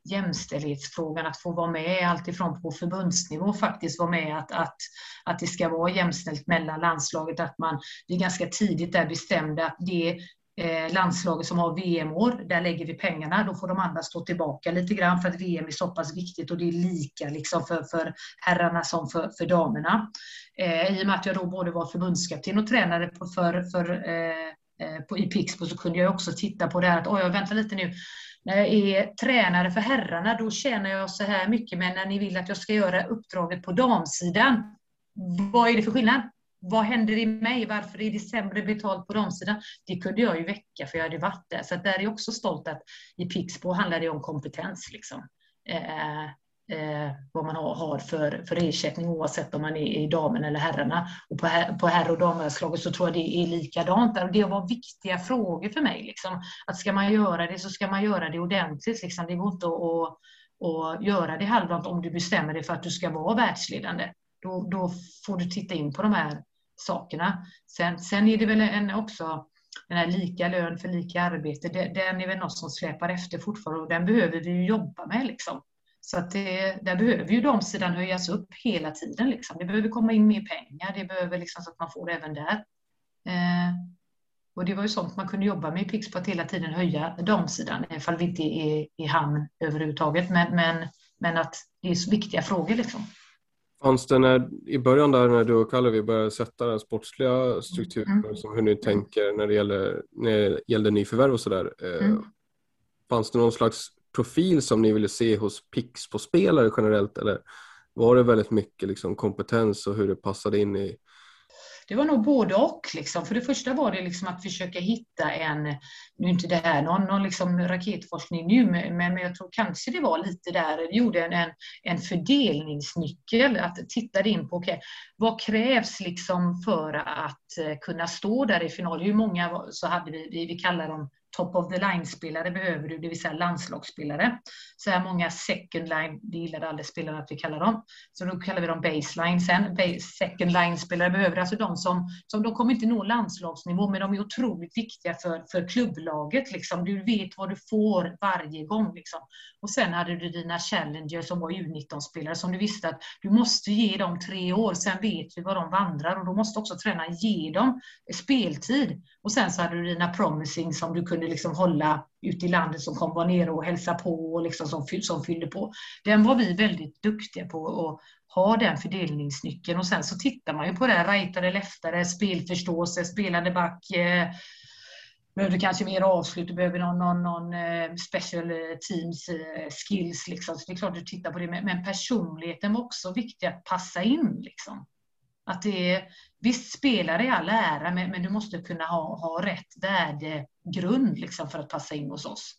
jämställdhetsfrågan, att få vara med alltifrån på förbundsnivå faktiskt vara med att, att, att det ska vara jämställt mellan landslaget, att man vi ganska tidigt där bestämde att det Eh, landslaget som har VM-år, där lägger vi pengarna. Då får de andra stå tillbaka lite grann för att VM är så pass viktigt och det är lika liksom för, för herrarna som för, för damerna. Eh, I och med att jag då både var förbundskapten och tränare på, för, för, eh, eh på, i Pixbo så kunde jag också titta på det här att oj, vänta lite nu. När jag är tränare för herrarna då tjänar jag så här mycket men när ni vill att jag ska göra uppdraget på damsidan, vad är det för skillnad? Vad händer i mig? Varför är det sämre betalt på de sidan? Det kunde jag ju väcka för jag hade varit där. Så där är jag också stolt att i Pixbo handlar det om kompetens. Liksom. Eh, eh, vad man har, har, för, för ersättning oavsett om man är i damen eller herrarna. Och på, her, på herr och damlandslaget så tror jag det är likadant. Där. Och det var viktiga frågor för mig. Liksom. Att ska man göra det så ska man göra det ordentligt. Liksom. Det går inte att och göra det halvdant om du bestämmer dig för att du ska vara världsledande. Då, då får du titta in på de här sakerna. Sen, sen är det väl en också den här lika lön för lika arbete, den är väl något som släpar efter fortfarande och den behöver vi ju jobba med. Liksom. Så att det, där behöver ju de sidan höjas upp hela tiden. Liksom. Det behöver komma in mer pengar, det behöver liksom så att man får det även där. Eh, och det var ju sånt man kunde jobba med i Pix på att hela tiden höja damsidan, ifall vi inte är i hamn överhuvudtaget. Men, men, men att det är så viktiga frågor liksom. Fanns det när, i början där när du och Kalle började sätta den sportsliga strukturen, mm. hur ni tänker när det gäller, när det gällde nyförvärv och sådär. Eh, mm. Fanns det någon slags profil som ni ville se hos Pix på spelare generellt eller var det väldigt mycket liksom kompetens och hur det passade in i det var nog både och. Liksom. För det första var det liksom att försöka hitta en, nu är inte det här någon, någon liksom raketforskning nu, men, men jag tror kanske det var lite där, det gjorde en, en fördelningsnyckel, att titta in på okay, vad krävs liksom för att eh, kunna stå där i final. Hur många så hade vi, vi kallar dem top of the line-spelare behöver du, det vill säga landslagsspelare. Så här många second line, det gillade aldrig spelarna att vi kallar dem. Så då kallar vi dem baseline sen. Second line-spelare behöver alltså de som, som de kommer inte nå landslagsnivå, men de är otroligt viktiga för, för klubblaget. Liksom. Du vet vad du får varje gång. Liksom. Och sen hade du dina challengers som var U19-spelare som du visste att du måste ge dem tre år, sen vet vi var de vandrar och då måste också tränaren ge dem speltid. Och sen så hade du dina promising som du kunde liksom hålla ute i landet som kom vara nere och hälsa på och liksom som, som fyllde på. Den var vi väldigt duktiga på att ha den fördelningsnyckeln och sen så tittar man ju på det här, rightare, leftare, spelförståelse, spelande back, eh, behöver kanske mer avslut, du behöver någon, någon, någon eh, special eh, teams eh, skills. Liksom. Så det är klart du tittar på det, men personligheten var också viktig att passa in. Liksom. Att det är, visst, spelare i all ära, men, men, du måste kunna ha, ha rätt värdegrund liksom, för att passa in hos oss.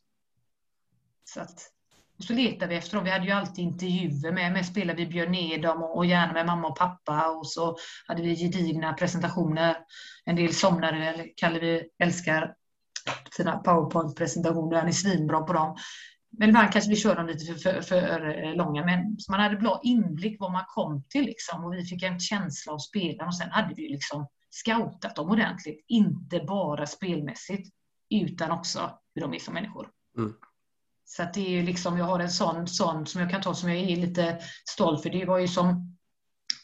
Så, att, så letade vi efter dem. Vi hade ju alltid intervjuer med, med spelare. Vi bjöd ner dem och, och gärna med mamma och pappa. Och så hade vi gedigna presentationer. En del somnade, Kalle vi älskar sina powerpoint-presentationer. Han är svinbra på dem. Men ibland kanske vi kör dem lite för, för, för eh, långa, men så man hade bra inblick vad man kom till liksom, och vi fick en känsla av spelaren och sen hade vi liksom scoutat dem ordentligt, inte bara spelmässigt utan också hur de är som människor. Mm. Så att det är ju liksom, jag har en sån, sån som jag kan ta som jag är lite stolt för. Det var ju som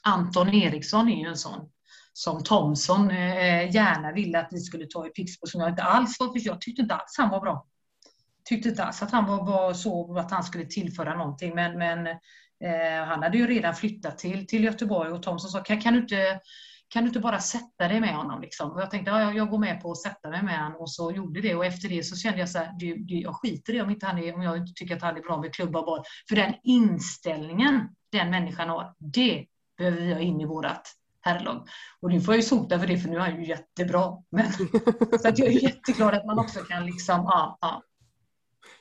Anton Eriksson är ju en sån som Thomson eh, gärna ville att vi skulle ta i Pixbo som jag inte alls var, för jag tyckte inte alls han var bra tyckte inte alls att han var, var så att han skulle tillföra någonting. Men, men eh, han hade ju redan flyttat till, till Göteborg och Thomson sa, kan, kan, du inte, kan du inte bara sätta dig med honom? Liksom? Och jag tänkte, ja, jag går med på att sätta mig med honom och så gjorde det. Och efter det så kände jag så här, du, du, jag skiter i om, inte han är, om jag inte tycker att han är bra med klubba och boll. För den inställningen den människan har, det behöver vi ha in i vårat herrlag. Och nu får jag ju sota för det, för nu är han ju jättebra. Men, så att jag är jätteglad att man också kan liksom, ja, ja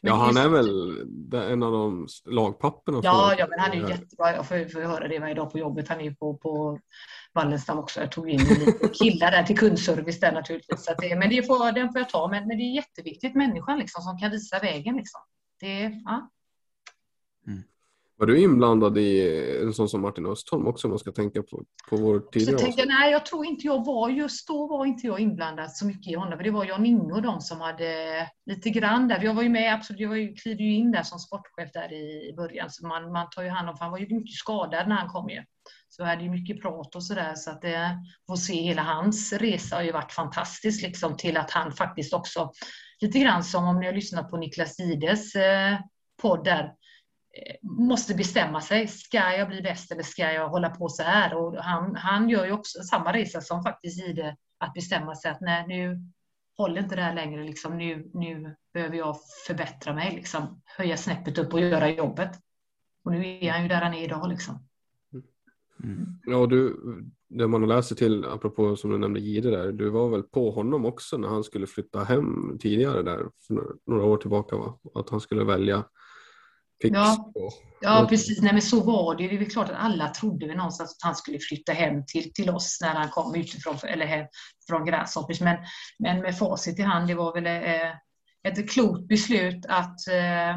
ja, han är väl en av de lagpapperna? Ja, ja, men han är ju jättebra. Jag får, får höra det varje dag på jobbet. Han är ju på, på Wallenstam också. Jag tog in lite killar där till kundservice där naturligtvis. Så det, men det får, den får jag ta. Men, men det är jätteviktigt, människan liksom, som kan visa vägen. Liksom. Det, ja. Var du inblandad i en sån som Martin Östholm också om man ska tänka på, på vår tidigare så tänkte, Nej, jag tror inte jag var, just då var inte jag inblandad så mycket i honom. För det var Jan Inge och de som hade lite grann där. Jag var ju med, absolut, jag var ju, klev ju in där som sportchef där i början. Så man, man tar ju hand om, för han var ju mycket skadad när han kom ju. Så jag hade ju mycket prat och sådär. Så att få se hela hans resa har ju varit fantastiskt liksom till att han faktiskt också, lite grann som om ni har lyssnat på Niklas Gides eh, podd där, Eh, måste bestämma sig. Ska jag bli bäst eller ska jag hålla på så här? Och han, han gör ju också samma resa som faktiskt Ide, att bestämma sig att nej, nu håller inte det här längre. Liksom, nu, nu behöver jag förbättra mig, liksom, höja snäppet upp och göra jobbet. Och nu är han ju där han är idag. Liksom. Mm. Ja, du, det man läser till, apropå som du nämnde Gide där, du var väl på honom också när han skulle flytta hem tidigare där, för några år tillbaka va? Att han skulle välja Ja, ja, precis. Nej, men så var det. Det är klart att alla trodde vi någonstans att han skulle flytta hem till, till oss när han kom utifrån, eller hem från Grasshoppers. Men, men med facit i hand, det var väl eh, ett klokt beslut att eh,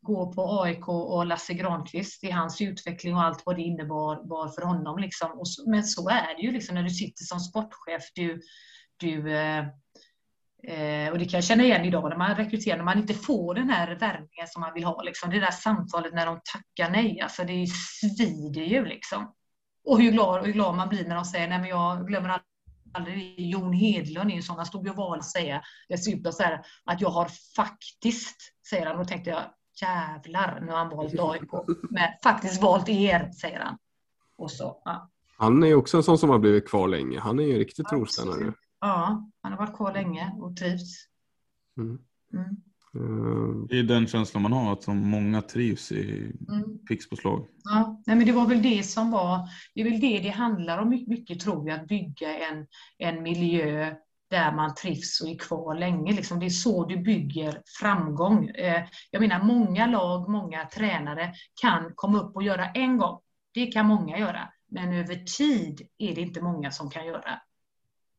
gå på AIK och Lasse Granqvist i hans utveckling och allt vad det innebar för honom. Liksom. Så, men så är det ju liksom när du sitter som sportchef. Du, du, eh, eh, och det kan jag känna igen idag när man rekryterar, när man inte får den här värmen som man vill ha. Liksom. Det där samtalet när de tackar nej, alltså det svider ju liksom. Och hur glad, hur glad man blir när de säger nej men jag glömmer aldrig Jon Hedlund är en sån, han stod ju och valde att säga dessutom så här, att jag har faktiskt, säger han. Då tänkte jag jävlar, nu har han valt AIK. Men faktiskt valt er, säger han. Och så, ja. Han är ju också en sån som har blivit kvar länge. Han är ju riktigt trotjänare nu. Ja, han har varit kvar länge och trivs. Mm. Mm. Eh, det är den känslan man har, att så många trivs i mm. Pixbos lag. Ja, nej, men det var väl det som var, det är väl det det handlar om mycket, mycket tror jag, att bygga en, en miljö där man trivs och är kvar länge. Liksom. Det är så du bygger framgång. Eh, jag menar, många lag, många tränare kan komma upp och göra en gång. Det kan många göra, men över tid är det inte många som kan göra.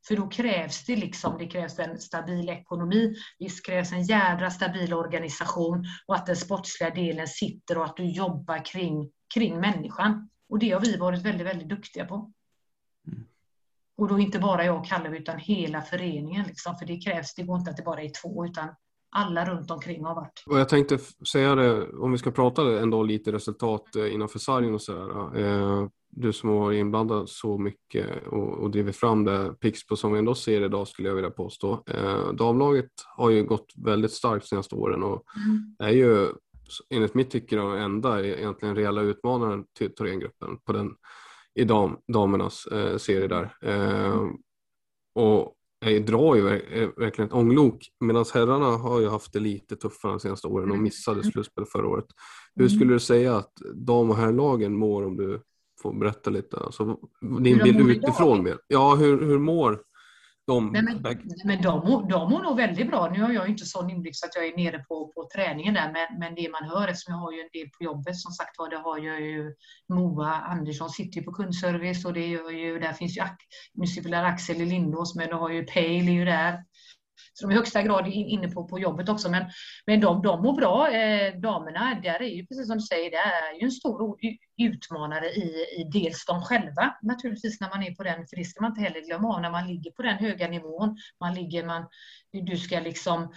För då krävs det liksom, det krävs en stabil ekonomi, det krävs en jädra stabil organisation och att den sportsliga delen sitter och att du jobbar kring, kring människan. Och det har vi varit väldigt, väldigt duktiga på. Mm. Och då inte bara jag och Kalle utan hela föreningen. Liksom, för det krävs, det går inte att det bara är två utan alla runt omkring har varit. Och jag tänkte säga det, om vi ska prata ändå lite resultat eh, innanför sargen och sådär. Eh, du som har varit inblandad så mycket och, och drivit fram det Pixbo som vi ändå ser idag skulle jag vilja påstå. Eh, damlaget har ju gått väldigt starkt de senaste åren och mm. är ju enligt mitt tycke den enda egentligen reella utmanaren till Thorengruppen på den i dam, damernas eh, serie där. Eh, och jag drar ju verkligen ett ånglok medan herrarna har ju haft det lite tuffare de senaste åren och mm. missade slutspel förra året. Hur mm. skulle du säga att dam och herrlagen mår om du får berätta lite? Alltså, din bild utifrån mer. Ja, hur, hur mår de? Nej, men, men de, de mår nog väldigt bra. Nu har jag inte sån inblick så att jag är nere på, på träningen där, men, men det man hör, eftersom jag har ju en del på jobbet, som sagt var, det har jag ju Moa Andersson sitter ju på kundservice och det gör ju, där finns ju, nu sitter Axel i Lindås, men du har ju Pale är ju där. Så de är i högsta grad inne på, på jobbet också. Men, men de, de mår bra. Eh, damerna, där är ju precis som du säger, det är ju en stor utmanare i, i dels de själva naturligtvis när man är på den, för det ska man inte heller glömma av när man ligger på den höga nivån. Man ligger, man, du ska liksom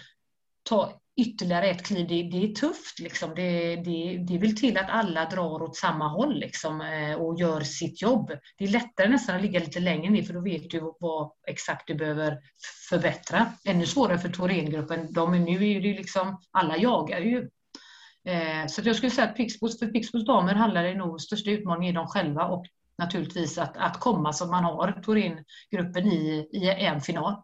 ta ytterligare ett kliv, det, det är tufft. Liksom. Det, det, det vill till att alla drar åt samma håll liksom, eh, och gör sitt jobb. Det är lättare nästan att ligga lite längre ner för då vet du vad exakt du behöver förbättra. Ännu svårare för Thorengruppen. De, nu är det liksom, alla jagar ju. Eh, så jag skulle säga att Pixbos, för Pixbos damer handlar det nog största utmaningen i dem själva och naturligtvis att, att komma som man har Thorengruppen i, i en final.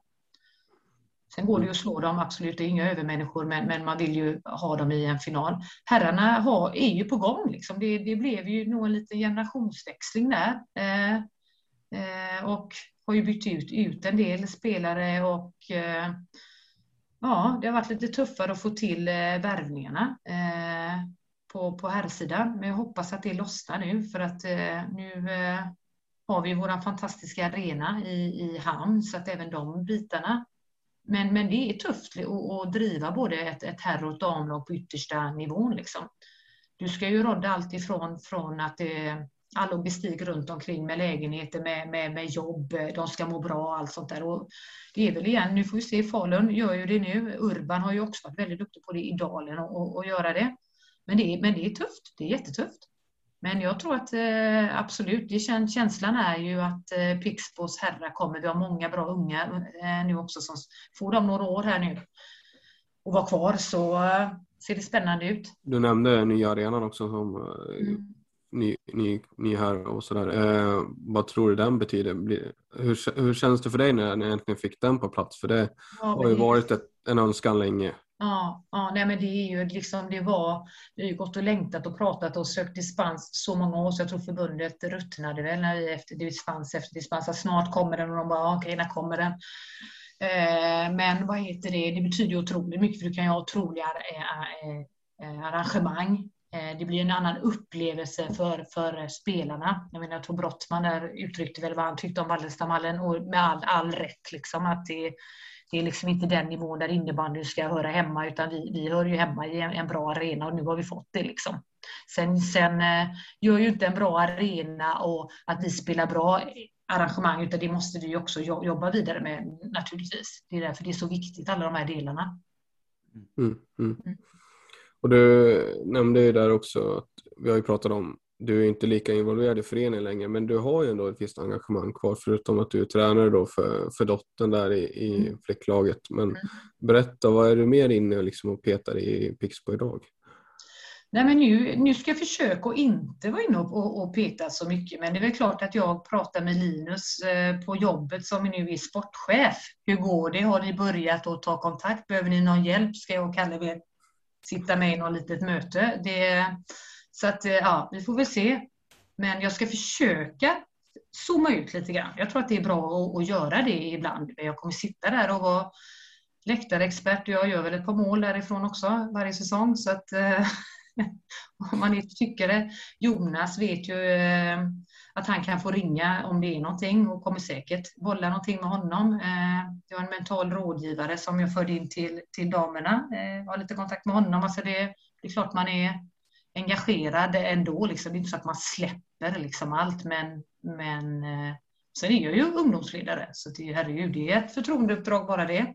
Sen går det ju att slå dem, absolut, det är inga övermänniskor, men, men man vill ju ha dem i en final. Herrarna har, är ju på gång, liksom. det, det blev ju nog en liten generationsväxling där. Eh, eh, och har ju bytt ut, ut en del spelare och eh, ja, det har varit lite tuffare att få till eh, värvningarna eh, på, på herrsidan. Men jag hoppas att det lossnar nu för att eh, nu eh, har vi vår fantastiska arena i, i hamn så att även de bitarna men, men det är tufft att, driva både ett, ett herr och ett damlag på yttersta nivån. Liksom. Du ska ju rodda allt ifrån från att eh, all logistik runt omkring med lägenheter, med, med, med jobb, eh, de ska må bra och allt sånt där. Och det är väl igen, nu får vi se, Falun gör ju det nu. Urban har ju också varit väldigt duktig på det i Dalen och, och göra det. Men det, är, men det är tufft, det är jättetufft. Men jag tror att eh, absolut, det kän, känslan är ju att eh, Pixbos herrar kommer. Vi har många bra unga eh, nu också som får de några år här nu och vara kvar så ser det spännande ut. Du nämnde nya arenan också som mm. ny, ny, ny här och sådär. Vad tror du den betyder? Hur, hur känns det för dig när ni äntligen fick den på plats? För det ja, har ju varit ett, en önskan länge. Ja, ja nej men det är ju liksom, det var, vi har ju gått och längtat och pratat och sökt dispens så många år så jag tror förbundet ruttnade väl när vi efter dispens efter dispens, att snart kommer den och de bara, okej, när kommer den? Eh, men vad heter det, det betyder ju otroligt mycket för du kan ju ha otroliga eh, eh, eh, arrangemang. Eh, det blir en annan upplevelse för, för spelarna. Jag menar, jag tror Brottman där uttryckte väl vad han tyckte om Wallenstamhallen och med all, all rätt liksom att det det är liksom inte den nivån där innebandyn ska höra hemma utan vi, vi hör ju hemma i en, en bra arena och nu har vi fått det. Liksom. Sen, sen eh, gör ju inte en bra arena och att vi spelar bra arrangemang utan det måste vi också jobba vidare med naturligtvis. Det är därför det är så viktigt alla de här delarna. Mm, mm. Mm. Och du nämnde ju där också att vi har ju pratat om du är inte lika involverad i föreningen längre men du har ju ändå ett visst engagemang kvar förutom att du är tränare då för, för dottern där i, i mm. flicklaget. Men mm. berätta, vad är du mer inne liksom och petar i Pixbo idag? Nej, men nu, nu ska jag försöka att inte vara inne och, och peta så mycket, men det är väl klart att jag pratar med Linus eh, på jobbet som nu är sportchef. Hur går det? Har ni börjat att ta kontakt? Behöver ni någon hjälp? Ska jag och Kalle sitta med i något litet möte? Det, så att, eh, ja, vi får väl se. Men jag ska försöka zooma ut lite grann. Jag tror att det är bra att, att göra det ibland. Jag kommer sitta där och vara läktarexpert och jag gör väl ett par mål därifrån också varje säsong. Så att, eh, om man är tyckare. Jonas vet ju eh, att han kan få ringa om det är någonting och kommer säkert bolla någonting med honom. Eh, jag har en mental rådgivare som jag förde in till, till damerna. Jag har lite kontakt med honom. Alltså det, det är klart man är engagerad ändå. Liksom. Det är inte så att man släpper liksom allt, men, men sen är jag ju ungdomsledare, så det, herregud, det är ett förtroendeuppdrag bara det.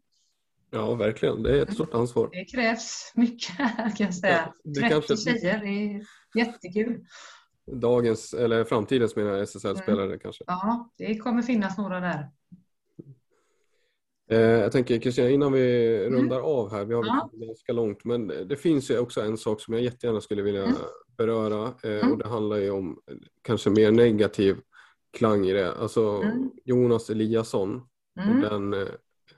Ja, verkligen. Det är ett stort ansvar. Det krävs mycket kan jag säga. Ja, 30 kanske... tjejer, det är jättekul. Dagens, eller framtidens menar jag, SSL-spelare mm. kanske? Ja, det kommer finnas några där. Eh, jag tänker Kristina, innan vi mm. rundar av här, vi har ja. ganska långt, men det finns ju också en sak som jag jättegärna skulle vilja mm. beröra eh, mm. och det handlar ju om kanske mer negativ klang i det. Alltså mm. Jonas Eliasson och mm. den eh,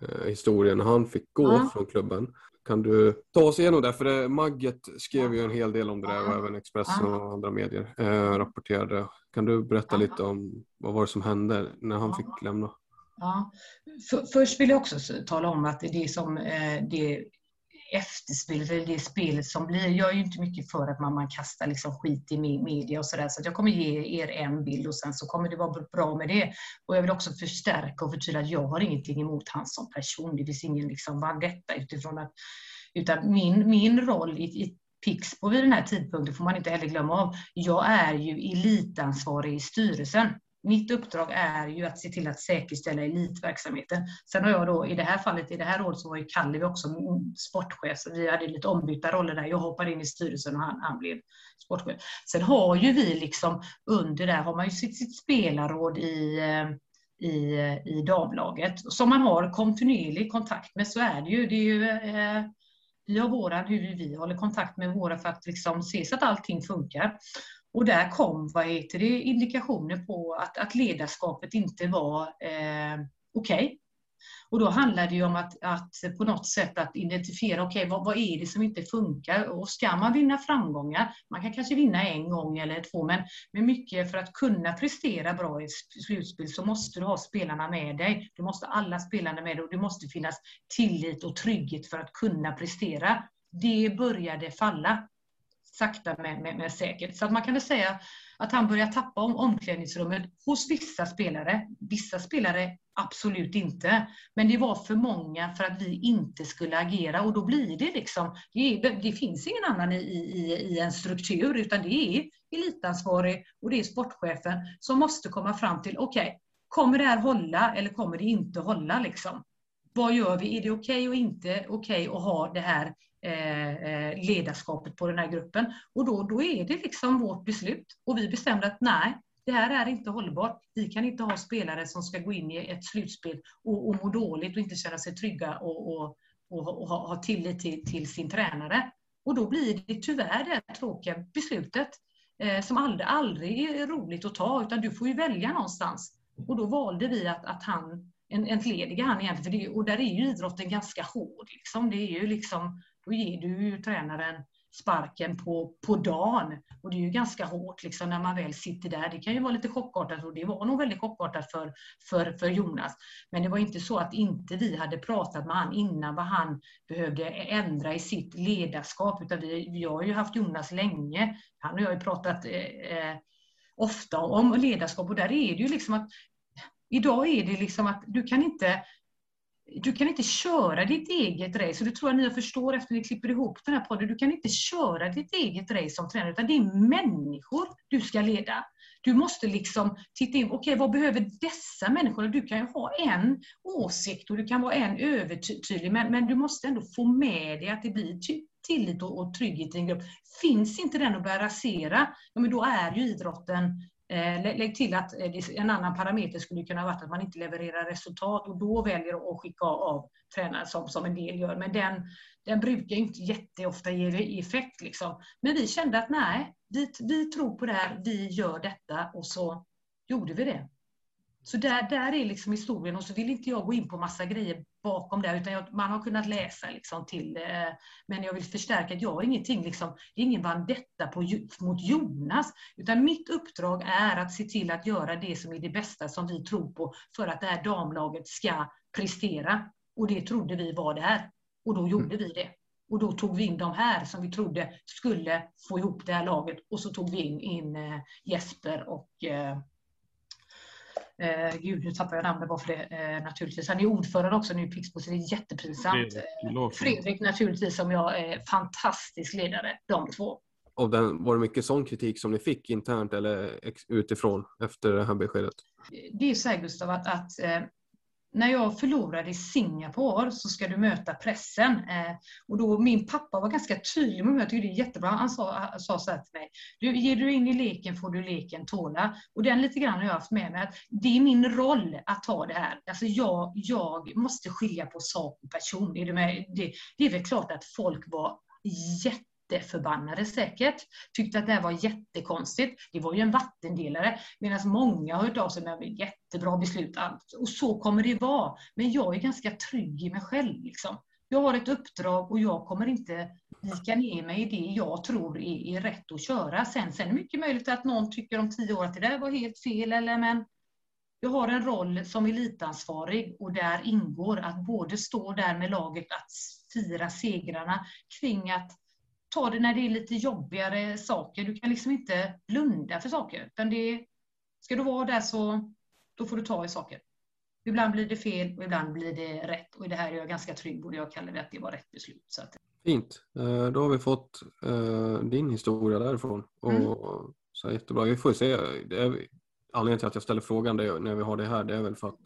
eh, historien han fick gå ja. från klubben. Kan du ta oss igenom det? För det, Magget skrev ju en hel del om det där och även Expressen och andra medier eh, rapporterade. Kan du berätta lite om vad var det som hände när han fick lämna? Ja. För, först vill jag också tala om att det som eh, det efterspelet, eller det spelet som blir. Jag är ju inte mycket för att man, man kastar liksom skit i media och sådär, så jag kommer ge er en bild och sen så kommer det vara bra med det. Och jag vill också förstärka och förtydliga att jag har ingenting emot han som person. Det finns ingen liksom vendetta utifrån att, utan min, min roll i, i Pixbo vid den här tidpunkten får man inte heller glömma av. Jag är ju elitansvarig i styrelsen mitt uppdrag är ju att se till att säkerställa elitverksamheten. Sen har jag då, i det här fallet, i det här året så var ju Kalle också sportchef, så vi hade lite ombytta roller där. Jag hoppade in i styrelsen och han, han blev sportchef. Sen har ju vi liksom, under där har man ju sitt, sitt spelarråd i eh, i, eh, i damlaget som man har kontinuerlig kontakt med. Så är det ju. Det är ju eh, vi har våran, hur vi håller kontakt med våra för att liksom se så att allting funkar. Och där kom vad heter det, indikationer på att, att ledarskapet inte var eh, okej. Okay. Och då handlar det ju om att, att på något sätt att identifiera, okej okay, vad, vad, är det som inte funkar? Och ska man vinna framgångar, man kan kanske vinna en gång eller två, men, med mycket för att kunna prestera bra i slutspel så måste du ha spelarna med dig. Du måste ha alla spelarna med dig och det måste finnas tillit och trygghet för att kunna prestera. Det började falla sakta men, men, men säkert. Så att man kan väl säga att han börjar tappa om omklädningsrummet hos vissa spelare. Vissa spelare absolut inte. Men det var för många för att vi inte skulle agera och då blir det liksom, det, det finns ingen annan i, i, i en struktur utan det är elitansvarig och det är sportchefen som måste komma fram till, okej, okay, kommer det här hålla eller kommer det inte hålla liksom? Vad gör vi? Är det okej okay och inte okej okay att ha det här Eh, eh, ledarskapet på den här gruppen. Och då, då är det liksom vårt beslut. Och vi bestämde att nej, det här är inte hållbart. Vi kan inte ha spelare som ska gå in i ett slutspel och, och må dåligt och inte känna sig trygga och, och, och, och ha, ha tillit till, till, sin tränare. Och då blir det tyvärr det här tråkiga beslutet eh, som aldrig, aldrig är roligt att ta, utan du får ju välja någonstans. Och då valde vi att, att han en, entlediga han egentligen, för det, och där är ju idrotten ganska hård. Liksom. Det är ju liksom då ger du ju tränaren sparken på, på dagen. Och det är ju ganska hårt liksom, när man väl sitter där. Det kan ju vara lite chockartat och det var nog väldigt chockartat för, för, för Jonas. Men det var inte så att inte vi hade pratat med han innan vad han behövde ändra i sitt ledarskap. Utan vi, vi har ju haft Jonas länge. Han och jag har ju pratat eh, eh ofta om ledarskap och där är det ju liksom att Idag är det liksom att du kan inte du kan inte köra ditt eget race, och det tror jag ni förstår efter att ni klipper ihop den här podden. Du kan inte köra ditt eget race som tränare, utan det är människor du ska leda. Du måste liksom titta in, okej okay, vad behöver dessa människor? Du kan ju ha en åsikt och du kan vara en övertydlig, men, men du måste ändå få med dig att det blir tillit och, och trygghet i en grupp. Finns inte den att börja rasera, ja, men då är ju idrotten Eh, lägg till att eh, en annan parameter skulle kunna vara att man inte levererar resultat och då väljer att skicka av tränare som, som en del gör. Men den, den brukar inte jätteofta ge effekt. Liksom. Men vi kände att nej, vi, vi tror på det här, vi gör detta och så gjorde vi det. Så där, där är liksom historien och så vill inte jag gå in på massa grejer bakom det, utan jag, man har kunnat läsa liksom till eh, Men jag vill förstärka att jag har ingenting, liksom, det är ingen vandetta på, mot Jonas, utan mitt uppdrag är att se till att göra det som är det bästa som vi tror på för att det här damlaget ska prestera. Och det trodde vi var där. Och då gjorde mm. vi det. Och då tog vi in de här som vi trodde skulle få ihop det här laget. Och så tog vi in, in eh, Jesper och eh, Eh, gud, nu tappar jag namnet bara för det eh, naturligtvis. Han är ordförande också nu i Pixbo, så det är jättepinsamt. Fredrik, Fredrik naturligtvis, som jag är fantastisk ledare, de två. Och den, var det mycket sån kritik som ni fick internt eller utifrån efter det här beskedet? Det är så här Gustav, att, att eh, när jag förlorade i Singapore så ska du möta pressen. Eh, och då, min pappa var ganska tydlig med mig, jag tycker det är jättebra. Han sa, sa så här till mig, du, ger du in i leken får du leken tåla. Och den lite grann har jag haft med mig, att det är min roll att ta det här. Alltså jag, jag måste skilja på sak och person. Är det, med? Det, det är väl klart att folk var jätte jätteförbannade säkert. Tyckte att det här var jättekonstigt. Det var ju en vattendelare. Medan många har hört av sig med jättebra beslut. Och så kommer det vara. Men jag är ganska trygg i mig själv. Liksom. Jag har ett uppdrag och jag kommer inte vika ner mig i det jag tror är, är rätt att köra. Sen, sen är det mycket möjligt att någon tycker om tio år att det där var helt fel. Eller, men jag har en roll som elitansvarig och där ingår att både stå där med laget att fira segrarna kring att ta det när det är lite jobbigare saker. Du kan liksom inte blunda för saker. Utan det, ska du vara där så då får du ta i saker. Ibland blir det fel och ibland blir det rätt. Och i det här är jag ganska trygg och jag kallar det att det var rätt beslut. Så att... Fint. Eh, då har vi fått uh, din historia därifrån. Och mm. så jättebra. Vi får se. Är, anledningen till att jag ställer frågan det, när vi har det här det är väl för att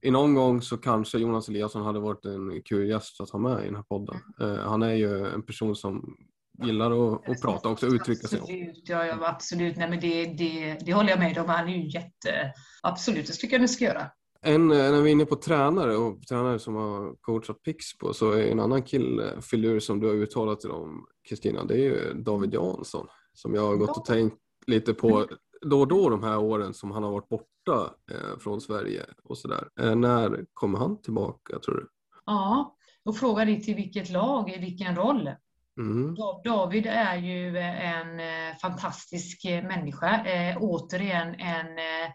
i någon gång så kanske Jonas Eliasson hade varit en kul gäst att ha med i den här podden. Uh, han är ju en person som gillar att, att prata också och uttrycka sig. Absolut, ja, ja, absolut. Nej, men det, det, det håller jag med om. Han är ju jätte... Absolut, det tycker jag ni ska göra. En, när vi är inne på tränare och tränare som har coachat Pixbo så är en annan killfilur som du har uttalat till dem, Kristina, det är ju David Jansson som jag har gått och tänkt lite på då och då de här åren som han har varit borta eh, från Sverige och sådär. Eh, när kommer han tillbaka tror du? Ja, och frågar dig till vilket lag, i vilken roll? Mm. David är ju eh, en eh, fantastisk eh, människa. Eh, återigen en eh,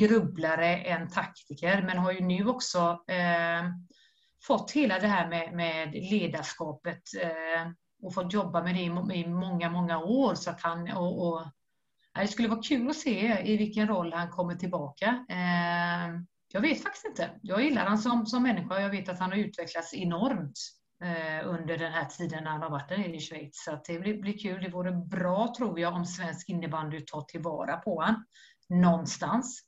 grubblare, en taktiker, men har ju nu också eh, fått hela det här med, med ledarskapet eh, och fått jobba med det i, i, många, många år. Så att han, och, och, det skulle vara kul att se i vilken roll han kommer tillbaka. jag vet faktiskt inte. Jag gillar honom som, som människa. Jag vet att han har utvecklats enormt Eh, under den här tiden när han har varit i Schweiz. Så det blir, blir kul. Det vore bra, tror jag, om svensk innebandy tar tillvara på honom någonstans.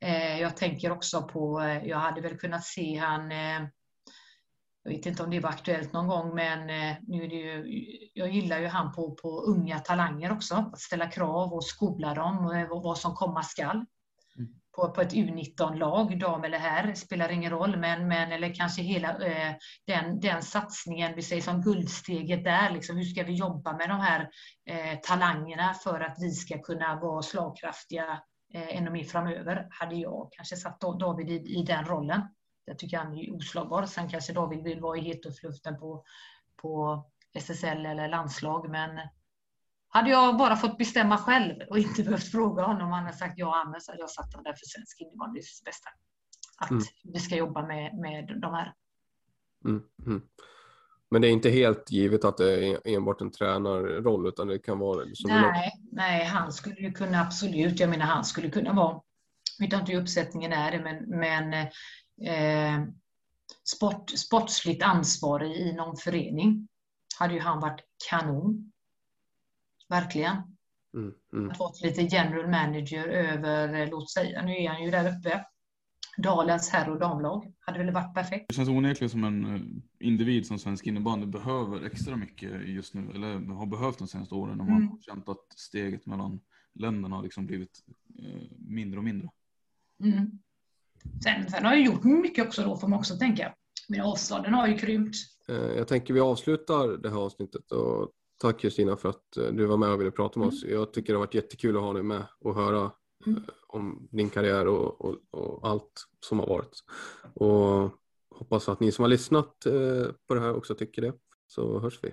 Eh, jag tänker också på, eh, jag hade väl kunnat se han eh, jag vet inte om det var aktuellt någon gång, men eh, nu är det ju, jag gillar ju han på, på unga talanger också. Att ställa krav och skola dem och vad som komma skall på, på ett U19-lag, dam eller herr, spelar ingen roll, men, men eller kanske hela eh, den, den satsningen, vi säger som guldsteget där, liksom, hur ska vi jobba med de här eh, talangerna för att vi ska kunna vara slagkraftiga eh, ännu mer framöver, hade jag kanske satt David i, i den rollen. Jag tycker han är oslagbar. Sen kanske David vill vara i hetluften på, på SSL eller landslag, men hade jag bara fått bestämma själv och inte behövt fråga honom om han hade sagt ja Anders så hade jag satt honom där för svensk innebandys bästa. Att mm. vi ska jobba med, med de här. Mm, mm. Men det är inte helt givet att det är enbart en tränarroll utan det kan vara... Som nej, nej, han skulle ju kunna absolut, jag menar han skulle kunna vara, jag vet inte hur uppsättningen är det, men, men eh, sport, sportsligt ansvarig i någon förening hade ju han varit kanon. Verkligen. Mm, mm. Att vara lite general manager över, låt säga, nu är han ju där uppe, Dalens herr och damlag. Hade väl varit perfekt. Det känns onekligen som en eh, individ som svensk innebandy behöver extra mycket just nu, eller har behövt de senaste åren. När man Mm. har känt att steget mellan länderna har liksom blivit eh, mindre och mindre. Mm. Sen, sen har jag gjort mycket också då, får man också tänka. Men avstånden har ju krympt. Eh, Jag tänker vi avslutar det här avsnittet och tack Kristina för att eh, du var med och ville prata med oss. Jag tycker det har varit jättekul att ha dig med och höra Mm. eh, om din karriär och, och, och allt som har varit. Och hoppas att ni som har lyssnat eh, på det här också tycker det. Så hörs vi.